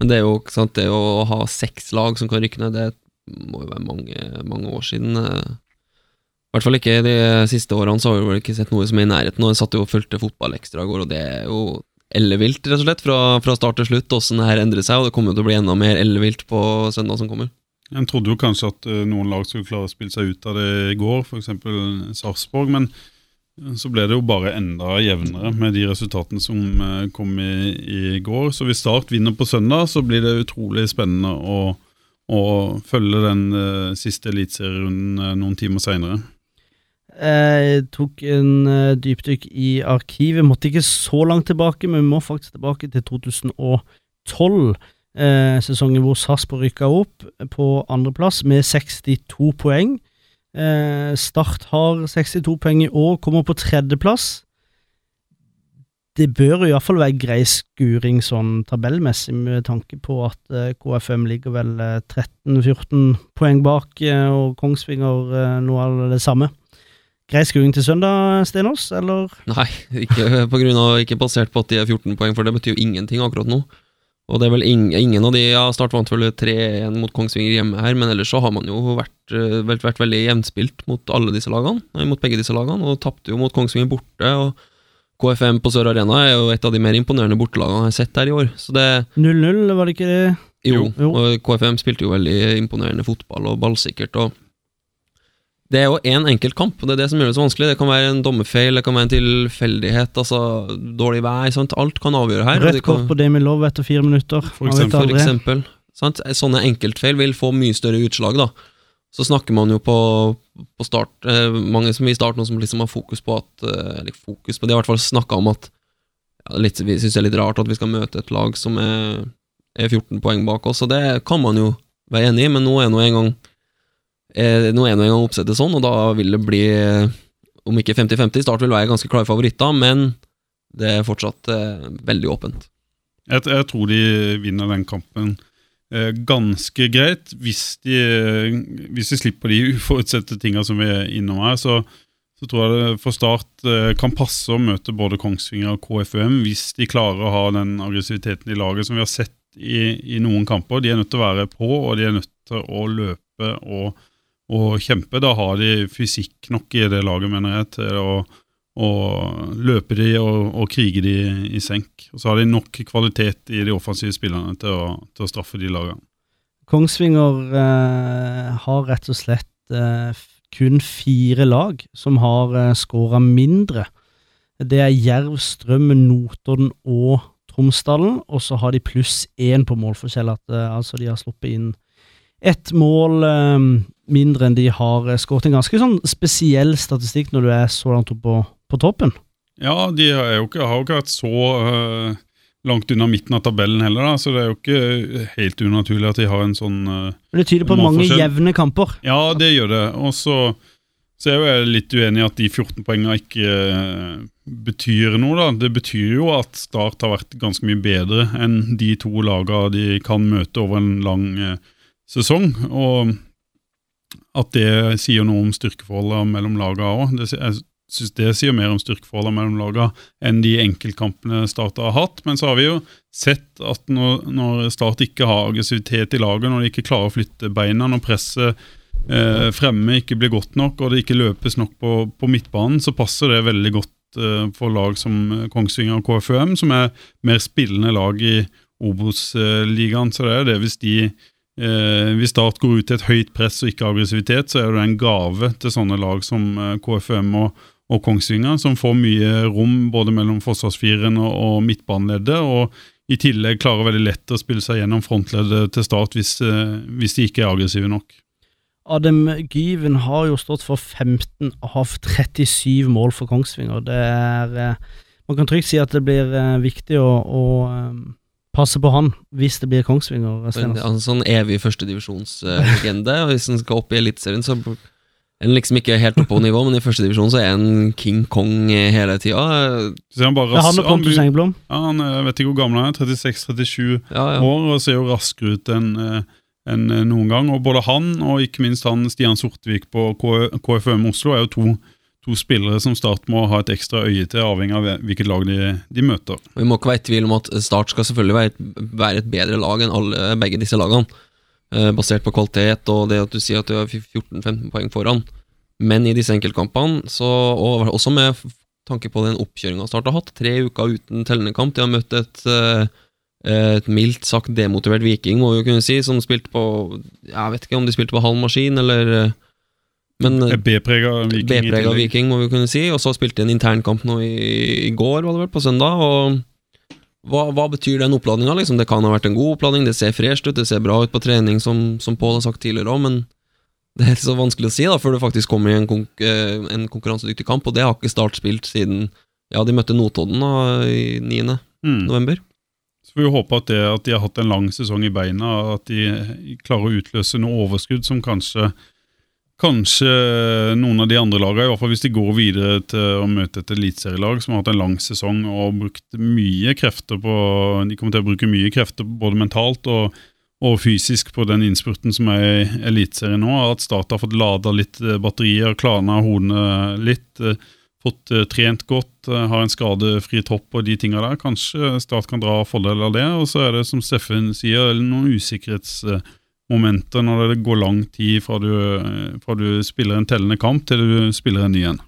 Men det jo sant, det å ha seks lag som kan rykke ned, det må jo være mange, mange år siden. I hvert fall ikke de siste årene, så har vi vel ikke sett noe som er i nærheten. Og jeg satt jo og fulgte fotball ekstra i går, og det er jo ellevilt, rett og slett, fra, fra start til slutt, åssen det her endrer seg. Og det kommer jo til å bli enda mer ellevilt på søndag som kommer. En trodde jo kanskje at eh, noen lag skulle klare å spille seg ut av det i går, f.eks. Sarpsborg. Men så ble det jo bare enda jevnere med de resultatene som eh, kom i, i går. Så hvis Start vinner på søndag, så blir det utrolig spennende å, å følge den eh, siste eliteserierunden noen timer seinere. Jeg tok en eh, dypdykk i arkivet. Måtte ikke så langt tilbake, men vi må faktisk tilbake til 2012. Eh, sesongen hvor Sarpsborg rykka opp på andreplass med 62 poeng. Eh, Start har 62 poeng i år, kommer på tredjeplass. Det bør i hvert fall være grei skuring sånn tabellmessig, med tanke på at eh, KFM ligger vel eh, 13-14 poeng bak, eh, og Kongsvinger eh, noe av det samme. Grei skuring til søndag, Stenås, eller? Nei, ikke, på grunn av, ikke basert på at de er 14 poeng, for det betyr jo ingenting akkurat nå. Og det er vel ingen, ingen av de ja, Start vant vel 3-1 mot Kongsvinger hjemme her, men ellers så har man jo vært, eh, vært, vært veldig jevnspilt mot alle disse lagene, nei, mot begge disse lagene, og tapte jo mot Kongsvinger borte. og KFM på Sør Arena er jo et av de mer imponerende bortelagene jeg har sett her i år. 0-0, var det ikke det? Jo, Jo. og KFM spilte jo veldig imponerende fotball og ballsikkert. og Det er jo én enkelt kamp, og det er det som gjør det så vanskelig. Det kan være en dommerfeil, det kan være en tilfeldighet, altså dårlig vær. Sant? Alt kan avgjøre her. Rødt det kan- kort på Damien Love etter fire minutter. For eksempel, for eksempel. Sant? Sånne enkeltfeil vil få mye større utslag, da. Så snakker man jo på, på start eh, Mange som i start nå som liksom har fokus på at eh, Eller fokus på, de har i hvert fall snakka om at ja, litt, Vi syns det er litt rart at vi skal møte et lag som er, er 14 poeng bak oss, og det kan man jo være enig i, men nå er nå en gang eh, Nå er nå en gang oppsettet sånn, og da vil det bli eh, Om ikke 50-50, Start vil være ganske klare favoritter, men det er fortsatt eh, veldig åpent. Jeg, jeg tror de vinner den kampen eh, ganske greit. Hvis de, eh, hvis de slipper de uforutsette tinga som vi er innom her, så, så tror jeg det for Start eh, kan passe å møte både Kongsvinger og KFUM hvis de klarer å ha den aggressiviteten i laget som vi har sett i, i noen kamper. De er nødt til å være på, og de er nødt til å løpe og, og kjempe. Da har de fysikk nok i det laget, mener jeg, til å å løpe de og, og krige de i senk. Og så har de nok kvalitet i de offensive spillerne til å, til å straffe de lagene. Kongsvinger eh, har rett og slett eh, kun fire lag som har eh, skåra mindre. Det er Jerv, Strøm, Notodden og Tromsdalen. Og så har de pluss én på målforskjell. At, eh, altså de har sluppet inn ett mål eh, mindre enn de har eh, skåret. En ganske sånn spesiell statistikk når du er så langt oppe på, på toppen. Ja, de jo ikke, har jo ikke vært så øh, langt unna midten av tabellen heller, da, så det er jo ikke helt unaturlig at de har en sånn øh, Men det tyder på mange jevne kamper. Ja, det gjør det. Og så, så er jeg litt uenig i at de 14 poengene ikke øh, betyr noe. da. Det betyr jo at Start har vært ganske mye bedre enn de to lagene de kan møte over en lang, sesong. Og at det sier noe om styrkeforholdene mellom lagene òg. Jeg syns det sier mer om styrkeforholdene mellom lagene enn de enkeltkampene Start har hatt. Men så har vi jo sett at når, når Start ikke har aggressivitet i laget, når de ikke klarer å flytte beina, når presset eh, fremme ikke blir godt nok og det ikke løpes nok på, på midtbanen, så passer det veldig godt eh, for lag som Kongsvinger og KFUM, som er mer spillende lag i Obos-ligaen. Så det er det hvis de Eh, hvis Start går ut til et høyt press og ikke aggressivitet, så er det en gave til sånne lag som eh, KFM og, og Kongsvinger, som får mye rom både mellom forsvarsfireren og, og midtbaneleddet. Og i tillegg klarer veldig lett å spille seg gjennom frontleddet til Start hvis, eh, hvis de ikke er aggressive nok. Adem Gyven har jo stått for 15 av 37 mål for Kongsvinger. Det er eh, Man kan trygt si at det blir viktig å, å passe på han hvis det blir Kongsvinger. En, Sten, altså. en sånn evig førstedivisjonslegende. og hvis han skal opp i Eliteserien, så er han liksom ikke helt oppe på nivå, men i førstedivisjon så er han King Kong hele tida. Han bare han han, ja, han er- jeg vet ikke hvor gammel han er, 36-37 Ja, ja. år, og ser jo raskere ut enn en eh, noen gang. Og både han og ikke minst han Stian Sortevik på KFM KFUM Oslo er jo to, to spillere som Start må ha et ekstra øye til, avhengig av hvilket lag de, de møter. Vi må ikke være i tvil om at Start skal selvfølgelig være et, være et bedre lag enn alle, begge disse lagene. eh, basert på kvalitet og det at du sier at du har 14-15 poeng foran. Men i disse enkeltkampene, så, og også med tanke på den oppkjøringa Start har hatt, tre uker uten tellende kamp, de har møtt et, eh, et mildt sagt demotivert Viking, må vi jo kunne si, som spilte på Jeg vet ikke om de spilte på halv maskin, eller eh, B-prega Viking i B-prega tillegg. Viking, må vi kunne si. Og så spilte de en internkamp nå i, i går, var det vel, på søndag. Og hva, hva betyr den oppladninga? Liksom? Det kan ha vært en god oppladning, det ser fresht ut, det ser bra ut på trening, som, som Pål har sagt tidligere òg, men det er så vanskelig å si da, før du faktisk kommer i en, konk eh, en konkurransedyktig kamp, og det har ikke Start spilt siden Ja, de møtte Notodden da, i 9. Mm. november. Så får vi håpe at, det, at de har hatt en lang sesong i beina, at de klarer å utløse noe overskudd som kanskje Kanskje noen av de andre lagene, i hvert fall hvis de går videre til å møte et eliteserielag som har hatt en lang sesong og brukt mye krefter på De kommer til å bruke mye krefter både mentalt og, og fysisk på den innspurten som er i Eliteserien nå. At Start har fått lada litt eh, batterier, klarna hodene litt. eh, Fått eh, trent godt, har en skadefri topp og de tinga der. Kanskje Start kan dra fordel av det. Og så er det, som Steffen sier, noen usikkerhetsmomenter når det går lang tid fra du, eh, fra du spiller en tellende kamp til du spiller en ny en.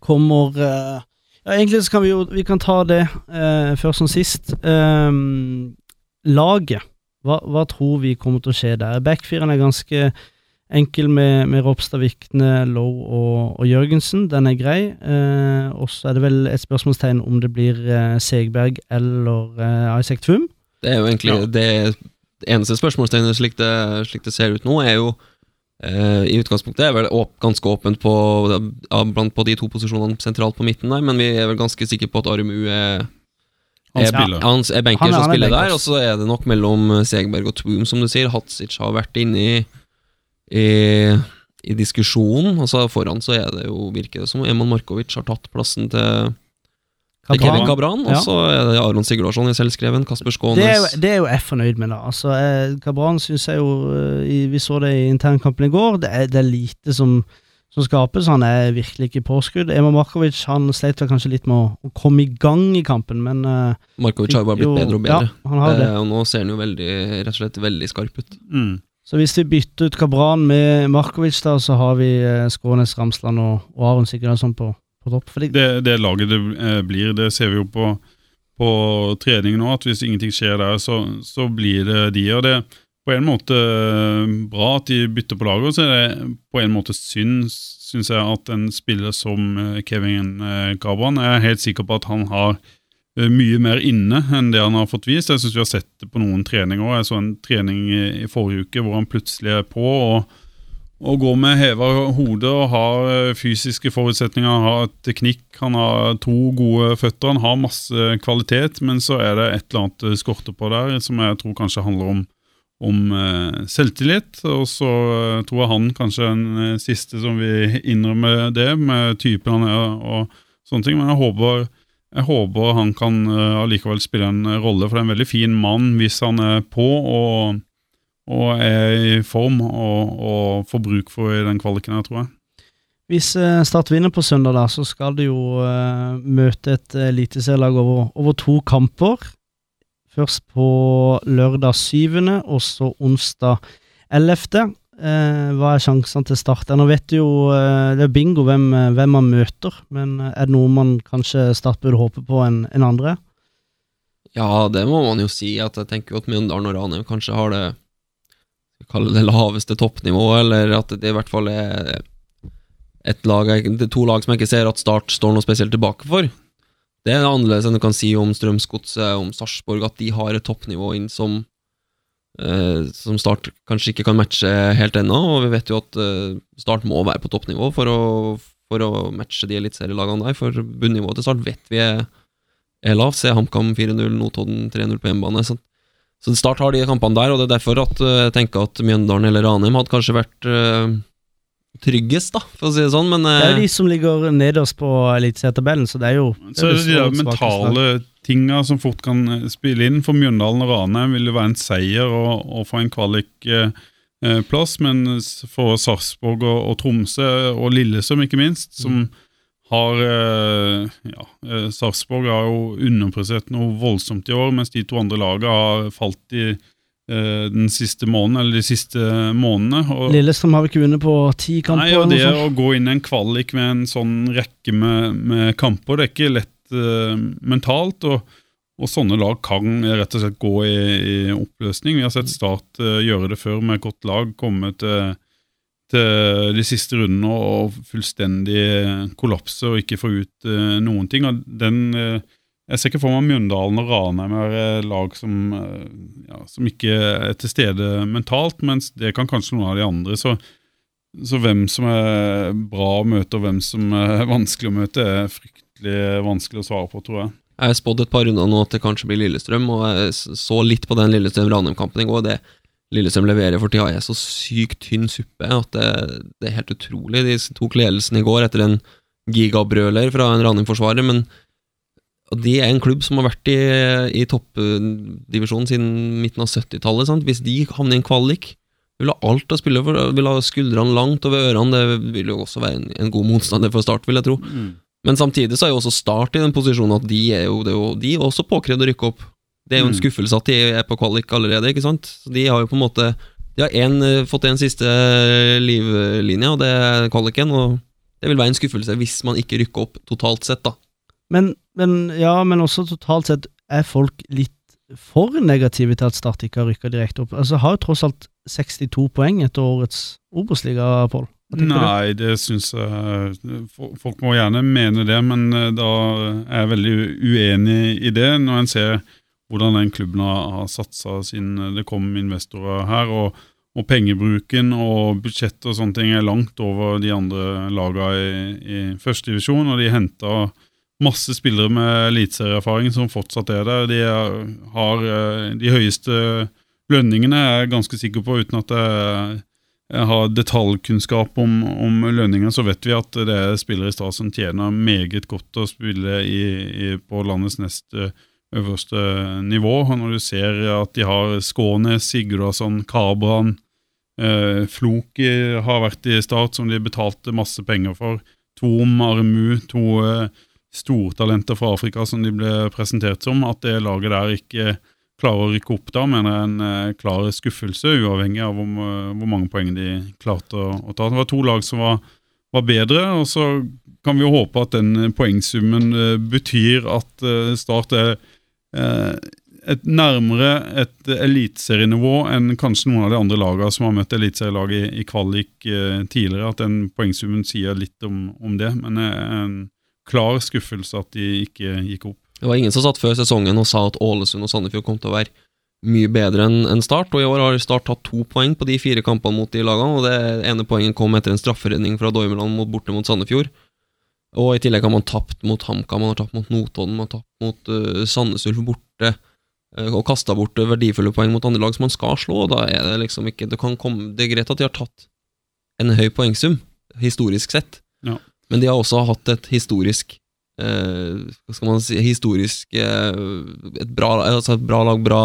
Kommer uh, Ja, egentlig så kan vi jo Vi kan ta det uh, først som sist. Ehm, laget. Hva, hva tror vi kommer til å skje der? Backfiren er ganske enkel med, med Ropstad, Vikne, Lowe og, og Jørgensen. Den er grei. Eh, og så er det vel et spørsmålstegn om det blir eh, Segberg eller eh, Isaac Tvum. Det er jo egentlig Ja. det, det eneste spørsmålstegnet slik det, slik det ser ut nå, er jo eh, i utgangspunktet er vel åp ganske åpent på, ja, blant på de to posisjonene sentralt på midten der, men vi er vel ganske sikre på at Armu er Han er, ja. Han er banker Han er- som han er spiller benker. der, og så er det nok mellom Segberg og Twoom, som du sier. Hatsic har vært inne i, i, i diskusjonen. Altså Foran så er det jo, virker det som Eman Markovic har tatt plassen til til Kevin Cabran, og så er det Aron Sigurdarsson i selvskreven, Kasper Skånes Det er, jo, det er jo jeg fornøyd med, da. Altså, eh, Cabran syns jeg jo eh, Vi så det i internkampen i går. Det er, det er lite som, som skapes. Han er virkelig ikke påskudd. Ema Markovic han sleit kanskje litt med å, å komme i gang i kampen, men eh, Markovic har jo bare blitt jo, bedre og bedre. Ja, han har det. Eh, og nå ser han jo veldig, rett og slett veldig skarp ut. Mm. Så hvis vi bytter ut Cabran med Markovic, da, så har vi eh, Skånes, Ramsland og, og Aron Sigurdarsson på, det, det, laget det eh, blir, det ser vi jo på, på trening nå, at hvis ingenting skjer der, så, så blir det de. Og det er på en måte eh, bra at de bytter på laget, og så er det på en måte synd, syns jeg, at en spiller som eh, Kevin Gabran Jeg er helt sikker på at han har mye mer inne enn det han har fått vist. Jeg syns vi har sett det på noen treninger. Jeg så en trening i forrige uke hvor han plutselig er på. og og gå med heva hode og har eh, fysiske forutsetninger, han har teknikk, han har to gode føtter, han har masse kvalitet, men så er det et eller annet skorte på der, som jeg tror kanskje handler om, om eh, selvtillit. Og så eh, tror jeg han kanskje er den eh, siste som vil innrømme det, med typen han er og sånne ting. Men jeg håper, jeg håper han kan eh, allikevel spille en rolle, for det er en veldig fin mann hvis han er på. og og er i form og, og får bruk for i den kvaliken her, tror jeg. Hvis eh, Start vinner på søndag, da, så skal de jo uh, møte et eliteserielag over, over to kamper. Først på lørdag 7., og så onsdag 11. Uh, hva er sjansene til Start? Nå vet du jo uh, Det er bingo hvem, eh, hvem man møter, men eh, er det noe man kanskje Start burde håpe på enn en andre? Ja, det må man jo si. At jeg tenker jo at Mjøndalen og Ranheim kanskje har det kalle det laveste toppnivået, eller at det i hvert fall er et lag, det er to lag som jeg ikke ser at Start står noe spesielt tilbake for. Det er annerledes enn du kan si om Strømsgodset, om Sarpsborg, at de har et toppnivå inn som eh, som Start kanskje ikke kan matche helt ennå, og vi vet jo at eh, Start må være på toppnivå for å, for å matche de eliteserielagene der, for bunnivået til Start vet vi er, er lavt. Se HamKam 4-0, Notodden 3-0 på hjemmebane. Så, så Start har de kampene der, og det er derfor at eh, jeg tenker at Mjøndalen eller Ranheim hadde kanskje vært eh, tryggest, da, for å si det sånn, men Det er jo eh, de som ligger nederst på eliteserietabellen, så det er jo Så er det de der mentale tinga som fort kan eh, spille inn. For Mjøndalen og Ranheim vil det være en seier og, og få en kvalikplass, men for Sarpsborg og, og Tromsø, og Lillesøm, ikke minst, som har eh, ja, eh, Sarpsborg har jo underprestert noe voldsomt i år, mens de to andre lagene har falt i eh, den siste måneden, eller de siste månedene. Og, Lillestrøm har vi ikke vunnet på ti kamper. Nei, og det å gå inn i en kvalik med en sånn rekke med, med kamper, det er ikke lett uh, mentalt. Og, og sånne lag kan rett og slett gå i, i oppløsning. Vi har sett Start uh, gjøre det før med et godt lag, komme til, til de siste rundene og fullstendig kollapse og ikke få ut eh, noen ting. Og den eh, jeg ser ikke for meg Mjøndalen og Ranheim er eh, lag som, eh, ja, som ikke er til stede mentalt, mens det kan kanskje noen av de andre. Så, så hvem som er bra å møte, og hvem som er vanskelig å møte, er fryktelig vanskelig å svare på, tror jeg. Jeg har spådd et par runder nå at det kanskje blir Lillestrøm, og jeg så litt på den Lillestrøm-Ranheim-kampen i går. Det Lillestrøm leverer for tida, er så sykt tynn suppe at det, det er helt utrolig. De tok ledelsen i går etter en gigabrøler fra en Ranheim-forsvarer, men de er en klubb som har vært i, i toppdivisjonen siden midten av 70-tallet. Hvis de havner i en kvalik, vil ha alt å spille for, vil ha skuldrene langt over ørene. Det vil jo også være en, en god motstander for Start, vil jeg tro. Men samtidig så er jo også Start i den posisjonen at de er jo, det er jo de er også påkrevd å rykke opp. Det er jo en Mm. skuffelse at de er på kvalik allerede, ikke sant? Så de har jo på en måte De har en, eh, fått en siste livlinje, og det er kvaliken, og det vil være en skuffelse hvis man ikke rykker opp totalt sett, da. Men, men, ja, men også totalt sett er folk litt for negative til at Start ikke har rykka direkte opp. Altså Har jo tross alt 62 poeng etter årets Obos-liga, Pål. Nei, det syns jeg Folk må gjerne mene det, men eh, da er jeg veldig uenig i det, når en ser hvordan den klubben har, har satsa siden det kom investorer her. og og pengebruken og budsjett og sånne ting er langt over de andre lagene i, i førstedivisjon. Og de henta masse spillere med eliteserieerfaring som fortsatt er der. De er, har eh, de høyeste lønningene, er jeg ganske sikker på, uten at jeg jeg har detaljkunnskap om, om lønninger, så vet vi at det er spillere i Stad som tjener meget godt å spille i, i, på landets nest eh, øverste nivå. Og når du ser at de har Skånes, Sigurdarsson, Kabran, eh, Floki har vært i Start, som de betalte masse penger for. Tom Armu, to eh, stortalenter fra Afrika som de ble presentert som. At det laget der ikke klarer å rykke opp da, mener jeg er en eh, klar skuffelse, uavhengig av hvor, eh, hvor mange poeng de klarte å, å ta. Det var to lag som var, var bedre, og så kan vi jo håpe at den poengsummen eh, betyr at eh, Start er et nærmere et eliteserienivå enn kanskje noen av de andre lagene som har møtt eliteserielag i, i kvalik eh, tidligere. At den poengsummen sier litt om, om det, men det er en klar skuffelse at de ikke gikk opp. Det var ingen som satt før sesongen og sa at Ålesund og Sandefjord kom til å være mye bedre enn en Start, og i år har Start tatt to poeng på de fire kampene mot de lagene, og det ene poenget kom etter en strafferedning fra Dormeland borte mot Sandefjord. Og i tillegg har man tapt mot HamKam, man har tapt mot Notodden, man har tapt mot uh, Sandnes Ulf borte, Uh, og kasta bort eh, verdifulle poeng mot andre lag som man skal slå, da er det liksom ikke Det, kan komme, det er greit at de har tatt en høy poengsum, historisk sett, Ja. men de har også hatt et historisk Hva skal man si Historisk eh, Et bra, altså et bra lag, bra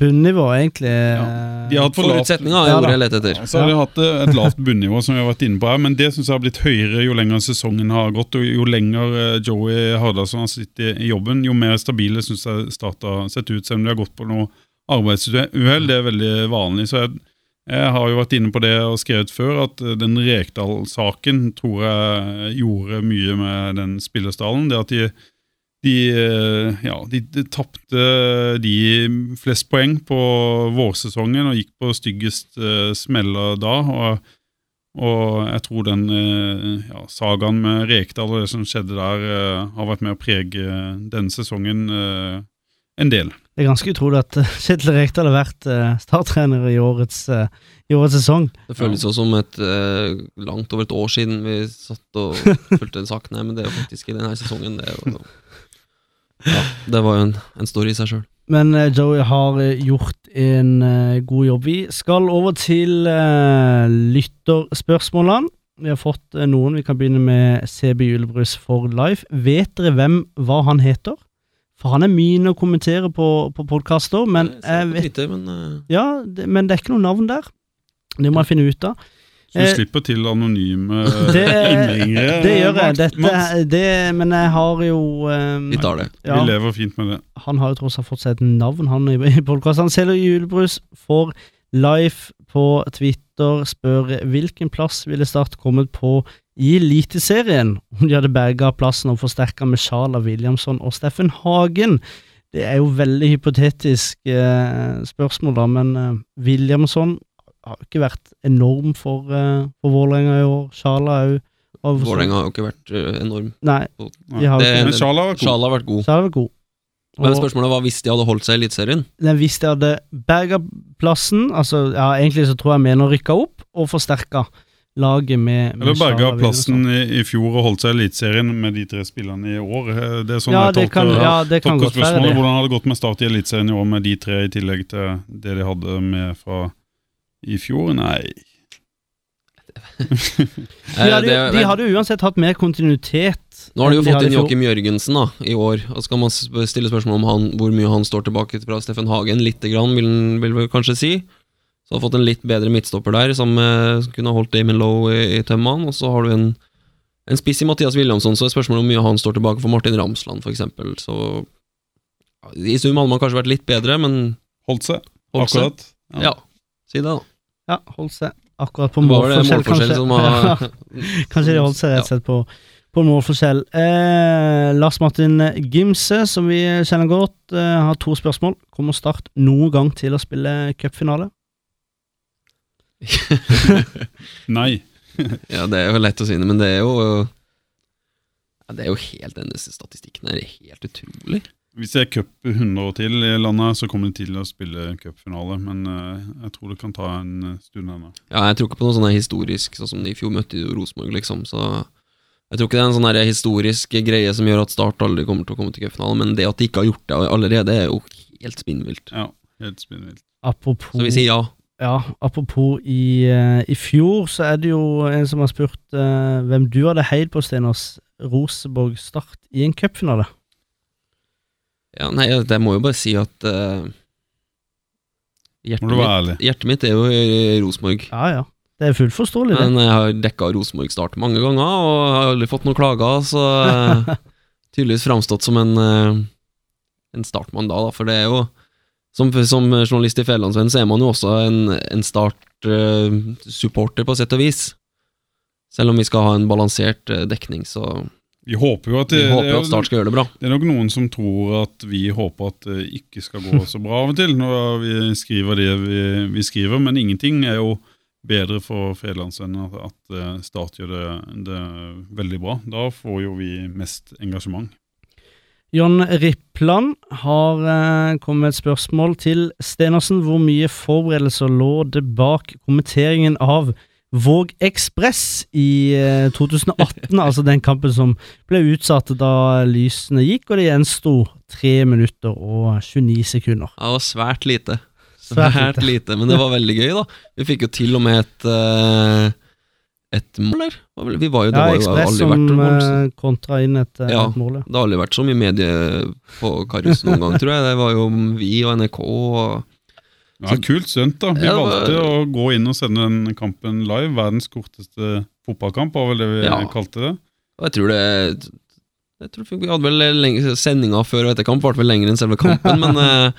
Bunnivå, egentlig. Ja. eh, De har hatt for forutsetninger, er ordet jeg leter etter. Så har de hatt eh, et lavt bunnivå, som vi har vært inne på her, men det synes jeg har blitt høyere jo lenger sesongen har gått, og jo lenger eh, Joey Hardasson har sittet i jobben, jo mer stabile synes jeg Start har sett ut, selv om de har gått på noe arbeidsuhell. Det er veldig vanlig. så jeg jeg har jo vært inne på det og skrevet før, at eh, den Rekdal-saken tror jeg gjorde mye med den spillerstallen. Det at de, de, eh, ja, de, de tapte de flest poeng på vårsesongen og gikk på styggest eh, smeller da. og og jeg tror den ja, sagaen med Rekdal og det som skjedde der, har vært med å prege denne sesongen en del. Det er ganske utrolig at eh, Kjetil Rekdal har vært eh, starttrener i årets, eh, i årets sesong. Det føles jo som et langt over et år siden vi satt og fulgte en sak. Nei, men det er jo faktisk i denne sesongen. Det, jo, ja, det var jo en, en story i seg sjøl. Men Joey har gjort en god jobb. Vi skal over til uh, lytterspørsmålene. Vi har fått noen. Vi kan begynne med CB Julebrus for life. Vet dere hvem hva han heter? For han er min å kommentere på, på podkaster, men jeg vet lite, men uh... Ja, det, men det er ikke noe navn der. Det må jeg finne ut av. Så du Eh, slipper til anonyme Det, innringere. det gjør jeg. Dette, det, men jeg har jo um, vi tar det. ja, Vi lever fint med det. Han har jo tross alt fått seg et navn, han i, i podkasten. Han selger julebrus for Life på Twitter. Spør hvilken plass ville Start kommet på i Eliteserien om de hadde berga plassen og forsterka med Sjala Williamson og Steffen Hagen. Det er jo veldig hypotetisk eh, spørsmål, da, men eh, Williamson har ikke vært enorm for, eh, for Vålerenga i år. Sjala er jo Vålerenga har jo ikke vært eh, enorm. Nei, de har Det- ikke Men Sjala var god. Sjala har vært god. Sjala var god. Men spørsmålet var hvis de hadde holdt seg i Eliteserien. Men hvis de hadde berga plassen, altså ja, egentlig så tror jeg mener rykka opp og forsterka laget med, med Eller berga Sjala plassen i, i fjor og holdt seg i Eliteserien med de tre spillerne i år. Eh, Det er sånn Ja, jeg det kan, tolker ja, det kan tolker godt være spørsmålet. det. Hvordan hadde det gått med Start i Eliteserien i år med de tre i tillegg til det de hadde med fra i fjor? Nei. De Eh, hadde, jo- de hadde jo uansett hatt mer kontinuitet. Nå har de jo fått de inn. Joakim Jørgensen da, i år. Og skal man stille spørsmål om han, hvor mye han står tilbake fra Steffen Hagen, lite grann, vil han vil vel kanskje si. Så har fått en litt bedre midtstopper der, som eh, kunne holdt Damon Lowe i, i tømmene. Og så har du en, en spiss i Mathias Williamson, så er spørsmålet om hvor mye han står tilbake for Martin Ramsland, f.eks. Så ja, i sum hadde man kanskje vært litt bedre, men Holdt seg, holdt seg. akkurat. Ja, si det, da. Ja, holdt seg akkurat på målforskjell, kanskje. som var Kanskje de holdt seg rett og slett på, på målforskjell. Eh, Lars Martin Gimse, som vi kjenner godt, eh, har to spørsmål. Kommer Start noen gang til å spille cupfinale? Nei. Ja, det er jo lett å si det, men det er jo ja, Det er jo helt denne statistikken her er helt utrolig. Hvis det er cup 100 år til i landet, så kommer de til å spille cupfinale. Men eh, jeg tror det kan ta en eh, stund ennå. Ja, jeg tror ikke på noe sånn historisk, sånn som de i fjor møtte Rosenborg, liksom. Så jeg tror ikke det er en sånn historisk greie som gjør at Start aldri kommer til å komme til cupfinalen, men det at de ikke har gjort det allerede, er jo helt spinnvilt. Ja, helt spinnvilt. Apropos Så vi sier ja. Ja, apropos i, eh, i fjor, så er det jo en som har spurt uh, hvem du hadde heid på, Stenås. Roseborg Start i en cupfinale. ja nei, jeg må jo bare si at uh, hjertet, mitt, hjertet mitt er jo i Rosenborg. Ja, ja. Det er fullt forståelig, det. Men jeg har dekka Rosenborg Start mange ganger, og har aldri fått noen klager, så tydeligvis framstått som en, uh, en startmann da, da, for det er jo som, som journalist i Fjellandsvennen så er man jo også en, en Start-supporter, på sett og vis. Selv om vi skal ha en balansert uh, dekning, så Vi håper jo at det, håper er at Start skal gjøre det bra. Det er nok noen som tror at vi håper at det ikke skal gå så bra av og til, når vi skriver det vi, vi skriver, men ingenting er jo bedre for Fedrelandsvennen at, at eh, Start gjør det, det veldig bra. Da får jo vi mest engasjement. John Rippland har eh, kommet med et spørsmål til Stenersen. Hvor mye forberedelser lå det bak kommenteringen av Våg Ekspress i eh, 2018? altså den kampen som ble utsatt da lysene gikk, og det gjensto 3 minutter og 29 sekunder. Det var svært lite. Svært Svært, lite. lite. men det var veldig gøy, da. Vi fikk jo til og med et, eh, ett mål, eller? Vi var jo, det Ja, var jo Ekspress aldri som vært eh, kontra inn et, eh, Ja. et mål. ja. Det har aldri vært så mye medie på Karus noen gang, tror jeg. Det var jo vi og NRK og Ja, kult stunt, da. Vi Ja, valgte var- å gå inn og sende den kampen live. Verdens korteste fotballkamp, var vel det vi Ja. kalte det. Og jeg tror det Jeg tror Vi hadde vel lenge, Sendinga før og etter kamp varte vel lenger enn selve kampen, men eh,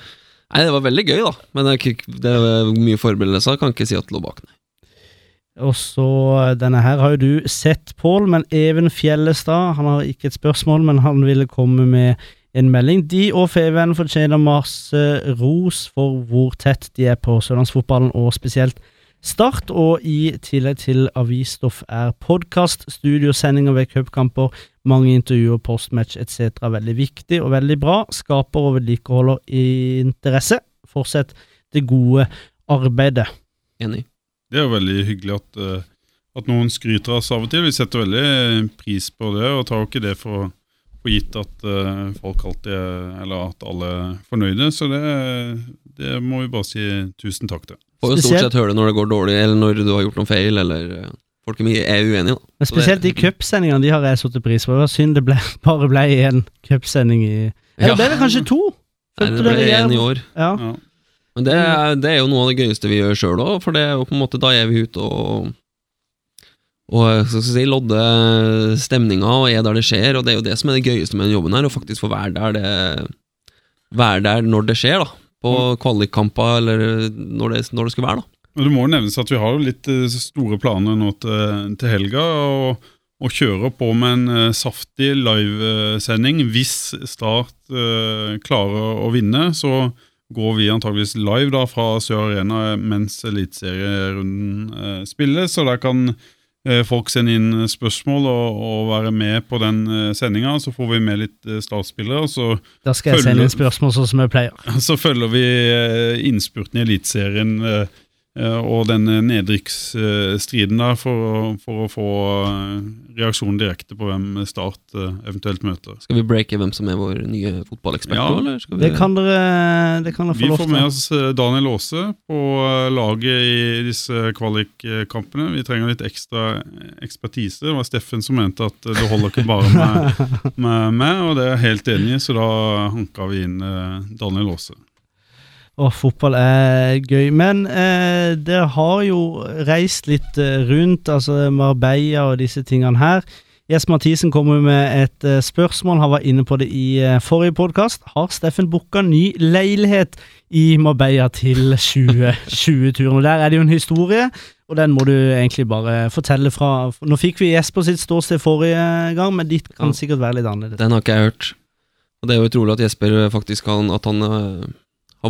Nei, det var veldig gøy, da. Men det, er mye forberedelser. Kan ikke si at det lå bak. Nei. Og så eh, Denne her har jo du sett, Pål, men Even Fjellestad Han har ikke et spørsmål, men han ville komme med en melding. De og Feven fortjener masse ros for hvor tett de er på sørlandsfotballen, og spesielt Start. Og i tillegg til avisstoff er podkast, studiosendinger ved cupkamper, mange intervjuer, postmatch etc. veldig viktig og veldig bra. Skaper og vedlikeholder interesse. Fortsett det gode arbeidet. Enig. Det er jo veldig hyggelig at, eh, at noen skryter av oss av og til. Vi setter veldig pris på det, og tar jo ikke det for, for gitt at eh, folk alltid er Eller at alle er fornøyde. Så det, det må vi bare si tusen takk til. Får jo stort sett høre det når det går dårlig, eller når du har gjort noen feil, eller eh, folk er mye- er uenige, da. Men spesielt de cupsendingene de har jeg satt pris på. Det var synd det ble, bare ble én cupsending i Eller Ja. ble det kanskje to? Nei, det ble én i år. Ja. Ja. Men det er, det er jo noe av det gøyeste vi gjør sjøl òg, for det er jo på en måte da er vi ute og og så skal vi si, lodde stemninga og er der det skjer, og det er jo det som er det gøyeste med den jobben her, å faktisk få være der det Være der når det skjer, da. På kvalikkamper, eller når det, når det skulle være, da. Men det må jo nevnes at vi har jo litt eh, store planer nå til, til helga. og og kjører på med en eh, saftig livesending. Hvis Start eh, klarer å vinne, så går vi antageligvis live da fra Sør Arena mens eliteserierunden eh, spilles. Så der kan eh, folk sende inn spørsmål og, og være med på den eh, sendinga. Så får vi med litt eh, startspillere, og så Da skal jeg sende inn spørsmål sånn som jeg pleier. så følger vi eh, innspurten i Eliteserien eh, og den eh, nedrykksstriden der for, for å få reaksjonen reaksjon direkte på hvem Start eh, eventuelt møter. Skal vi breake hvem som er vår nye fotballekspert Ja. eller? Skal vi, Det kan dere, det kan dere Vi få lov får med oss eh, Daniel Aase på eh, laget i disse kvalikkampene. Vi trenger litt ekstra ekspertise. Det var Steffen som mente at eh, det holder ikke bare med, med meg, og det er jeg helt enig i, så da hanka vi inn eh, Daniel Aase. Og fotball er gøy. Men eh, dere har jo reist litt eh, rundt, altså Marbella og disse tingene her. Jesper Mathisen kommer med et eh, spørsmål. Han var inne på det i eh, forrige podkast. Har Steffen booka ny leilighet i Marbella til 2020-turen? Og Der er det jo en historie, og den må du egentlig bare fortelle fra. Nå fikk vi Jesper sitt ståsted forrige gang, men ditt kan sikkert være litt annerledes. Den har ikke jeg hørt. Og det er jo utrolig at Jesper faktisk kan At han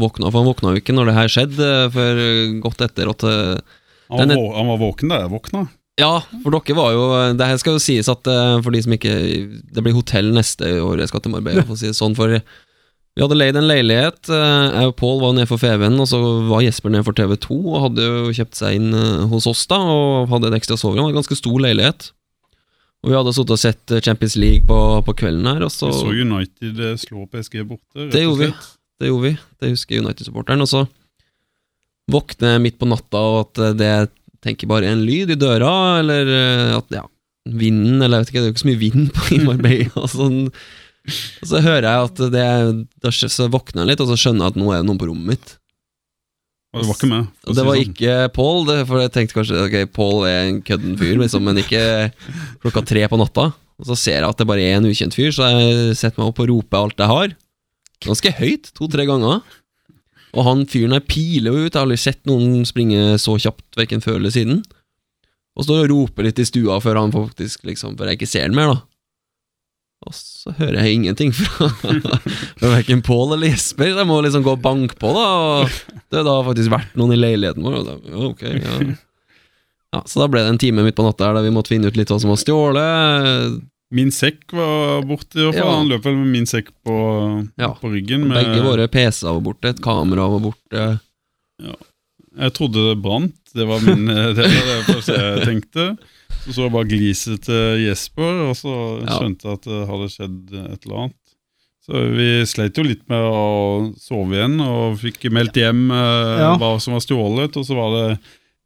våkna, for han våkna jo ikke når det her skjedde, for før eh, godt etter at eh, Han var, han var våken da jeg våkna. Ja, for dere var jo Det her skal jo sies at eh, for de som ikke Det blir hotell neste år jeg skal til Marbella, for å si det sånn. For vi hadde leid en leilighet. eh, Jeg og Pål var nede for Feven, og så var Jesper nede for TV2 og hadde jo kjøpt seg inn eh, hos oss da, og hadde et ekstra soverom. En ganske stor leilighet. Og vi hadde sittet og sett eh, Champions League på, på kvelden her, og så Vi så United eh, slå PSG borte. rett Det gjorde vi. Det gjorde vi. Det husker United-supporteren. Og så våkner jeg midt på natta og at eh, det tenker bare en lyd i døra, eller eh, at ja, vinden, eller jeg vet ikke, det er jo ikke så mye vind på i Marbella. og sånn. Og så hører jeg at det da Så våkner jeg litt, og så skjønner jeg at nå er det noen på rommet mitt. Og det var ikke meg. Si det var sånn. ikke Paul, for jeg tenkte kanskje ok, Paul er en kødden fyr, liksom, men ikke klokka tre på natta. Og så ser jeg at det bare er en ukjent fyr, så jeg setter meg opp og roper alt jeg har. Ganske høyt, to-tre ganger. Og han fyren her piler jo ut, jeg har aldri sett noen springe så kjapt, verken før eller siden. Og står og roper litt i stua før han faktisk liksom, før jeg ikke ser den mer, da. Og så hører jeg ingenting fra, fra verken Pål eller Jesper. Jeg må liksom gå og banke på, da. Og det har da faktisk vært noen i leiligheten vår. Og da, ok, ja. Ja, så da ble det en time midt på natta her der vi måtte finne ut litt hva som var stjålet. Min sekk var borte, i hvert fall. Ja. Han løp vel med min sekk på, Ja. på ryggen. Med, Begge våre PC-er var borte, et kamera var borte. Ja. Jeg trodde det brant. Det var min det var det første jeg tenkte. Så så jeg bare gliset til Jesper, og så skjønte jeg at det hadde skjedd et eller annet. Så vi sleit jo litt med å sove igjen, og fikk meldt hjem eh, hva som var stjålet. Og så var det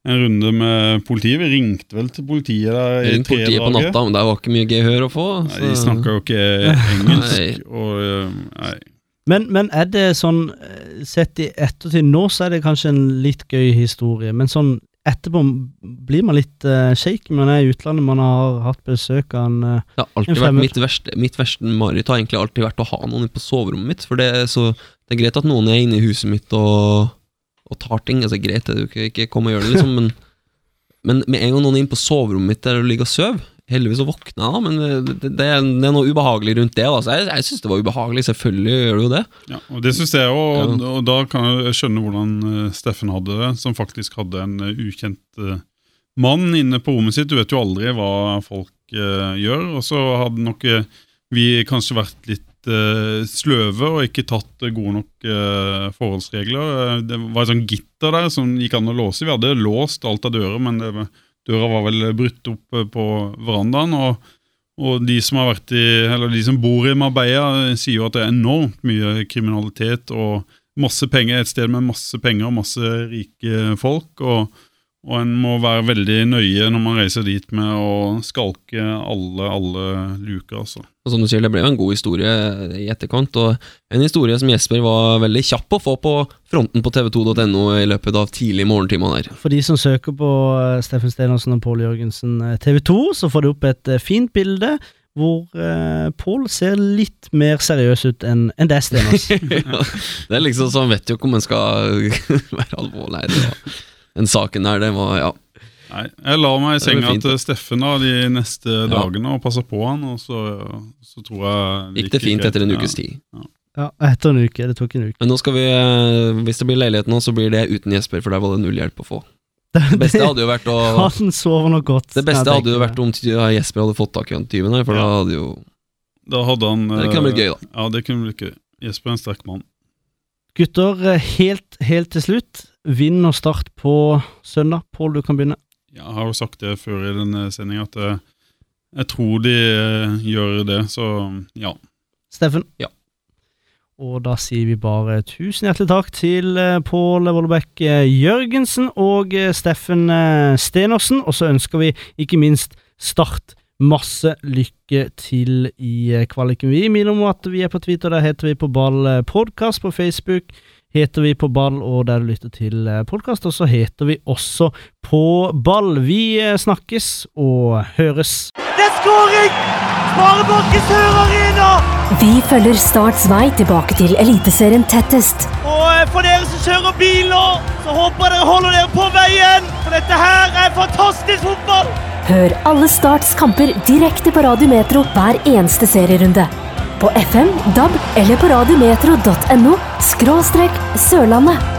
en runde med politiet. Vi ringte vel til politiet der i ringte politiet på natta, men det var ikke mye gehør å få. Nei, de så- snakka jo ikke engelsk. og, eh, nei. Men, men er det sånn eh, Sett i ettertid nå, så er det kanskje en litt gøy historie, men sånn etterpå blir man litt uh, shaky. Man er i utlandet, man har hatt besøk av en uh, Det har alltid vært mitt verste, mitt verste mareritt har egentlig alltid vært å ha noen på soverommet mitt. For det så, det er greit at noen er inne i huset mitt og, og tar ting. Altså Greit, du kan ikke komme og gjøre det, liksom, men, men med en gang noen er inne på soverommet mitt der og ligger og sover Heldigvis så våkner jeg, da, men det, det, er, det er noe ubehagelig rundt det. Da. Så jeg, jeg syns det var ubehagelig. Selvfølgelig gjør det jo det. Ja, og Det syns jeg òg, og, og da kan jeg skjønne hvordan eh, Steffen hadde det, som faktisk hadde en eh, ukjent uh, mann inne på rommet sitt. Du vet jo aldri hva folk uh, gjør. Og så hadde nok uh, vi kanskje vært litt eh, sløve og ikke tatt eh, gode nok eh, forholdsregler. Det var et sånt gitter der som gikk an å låse. Vi hadde låst alt av dører, men det, døra var vel brutt opp på verandaen. og og de som, har vært i, eller de som bor i Marbella, sier jo at det er enormt mye kriminalitet og masse penger. Et sted med masse penger og masse rike folk. Og, og en må være veldig nøye når man reiser dit med å skalke alle, alle luker. altså. Og som du sier, Det ble jo en god historie i etterkant, og en historie som Jesper var veldig kjapp å få på fronten på tv2.no i løpet av tidlig morgentimene der. For de som søker på eh, Steffen Stenersen og Pål Jørgensen eh, TV 2, så får de opp et eh, fint bilde hvor eh, Pål ser litt mer seriøs ut enn en det, Stenas. ja, det er liksom sånn, vet jo ikke om en skal være alvorlig. Det var, den saken der, det var ja. Nei, Jeg la meg i Det senga til Steffen da, de neste dagene og passa på han, og så, så tror jeg Gikk det fint etter en ukes tid. ja, etter en uke. Det tok en uke. Men nå skal vi, eh, hvis det blir leilighet nå, så blir det uten Jesper, for der var det null hjelp å få. Det beste hadde jo vært å Han sover nok godt. Det beste hadde jo vært om Jesper hadde fått tak i han tyven her, for Ja. da hadde jo Da hadde han Det kunne blitt gøy, da. Ja, det kunne blitt gøy. Jesper er en sterk mann. Gutter, eh, helt, helt til slutt. Vinn og start på søndag. Pål, du kan begynne. Jeg har jo sagt det før i denne sendinga, at jeg, jeg tror de eh, gjør det, så ja. Steffen? Ja. Og da sier vi bare tusen hjertelig takk til eh, Pål Vollebekk eh, Jørgensen og eh, Steffen eh, Stenersen. Og så ønsker vi ikke minst Start masse lykke til i eh, kvaliken. Vi minner om at vi er på Twitter, der heter vi på ball podkast podcast. På Facebook heter vi på ball, og der du lytter til podkast. Og så heter vi også på ball. Vi eh, snakkes og høres. Det er skåring! Sparebank i Sør Arena! Vi følger Starts vei tilbake til Eliteserien tettest. Og eh, for dere som kjører bil nå, så håper jeg dere holder dere på veien. For dette her er fantastisk fotball! Hør alle Starts kamper direkte på Radio Metro hver eneste serierunde. På FM, DAB eller på radiometro.no skråstrek Sørlandet.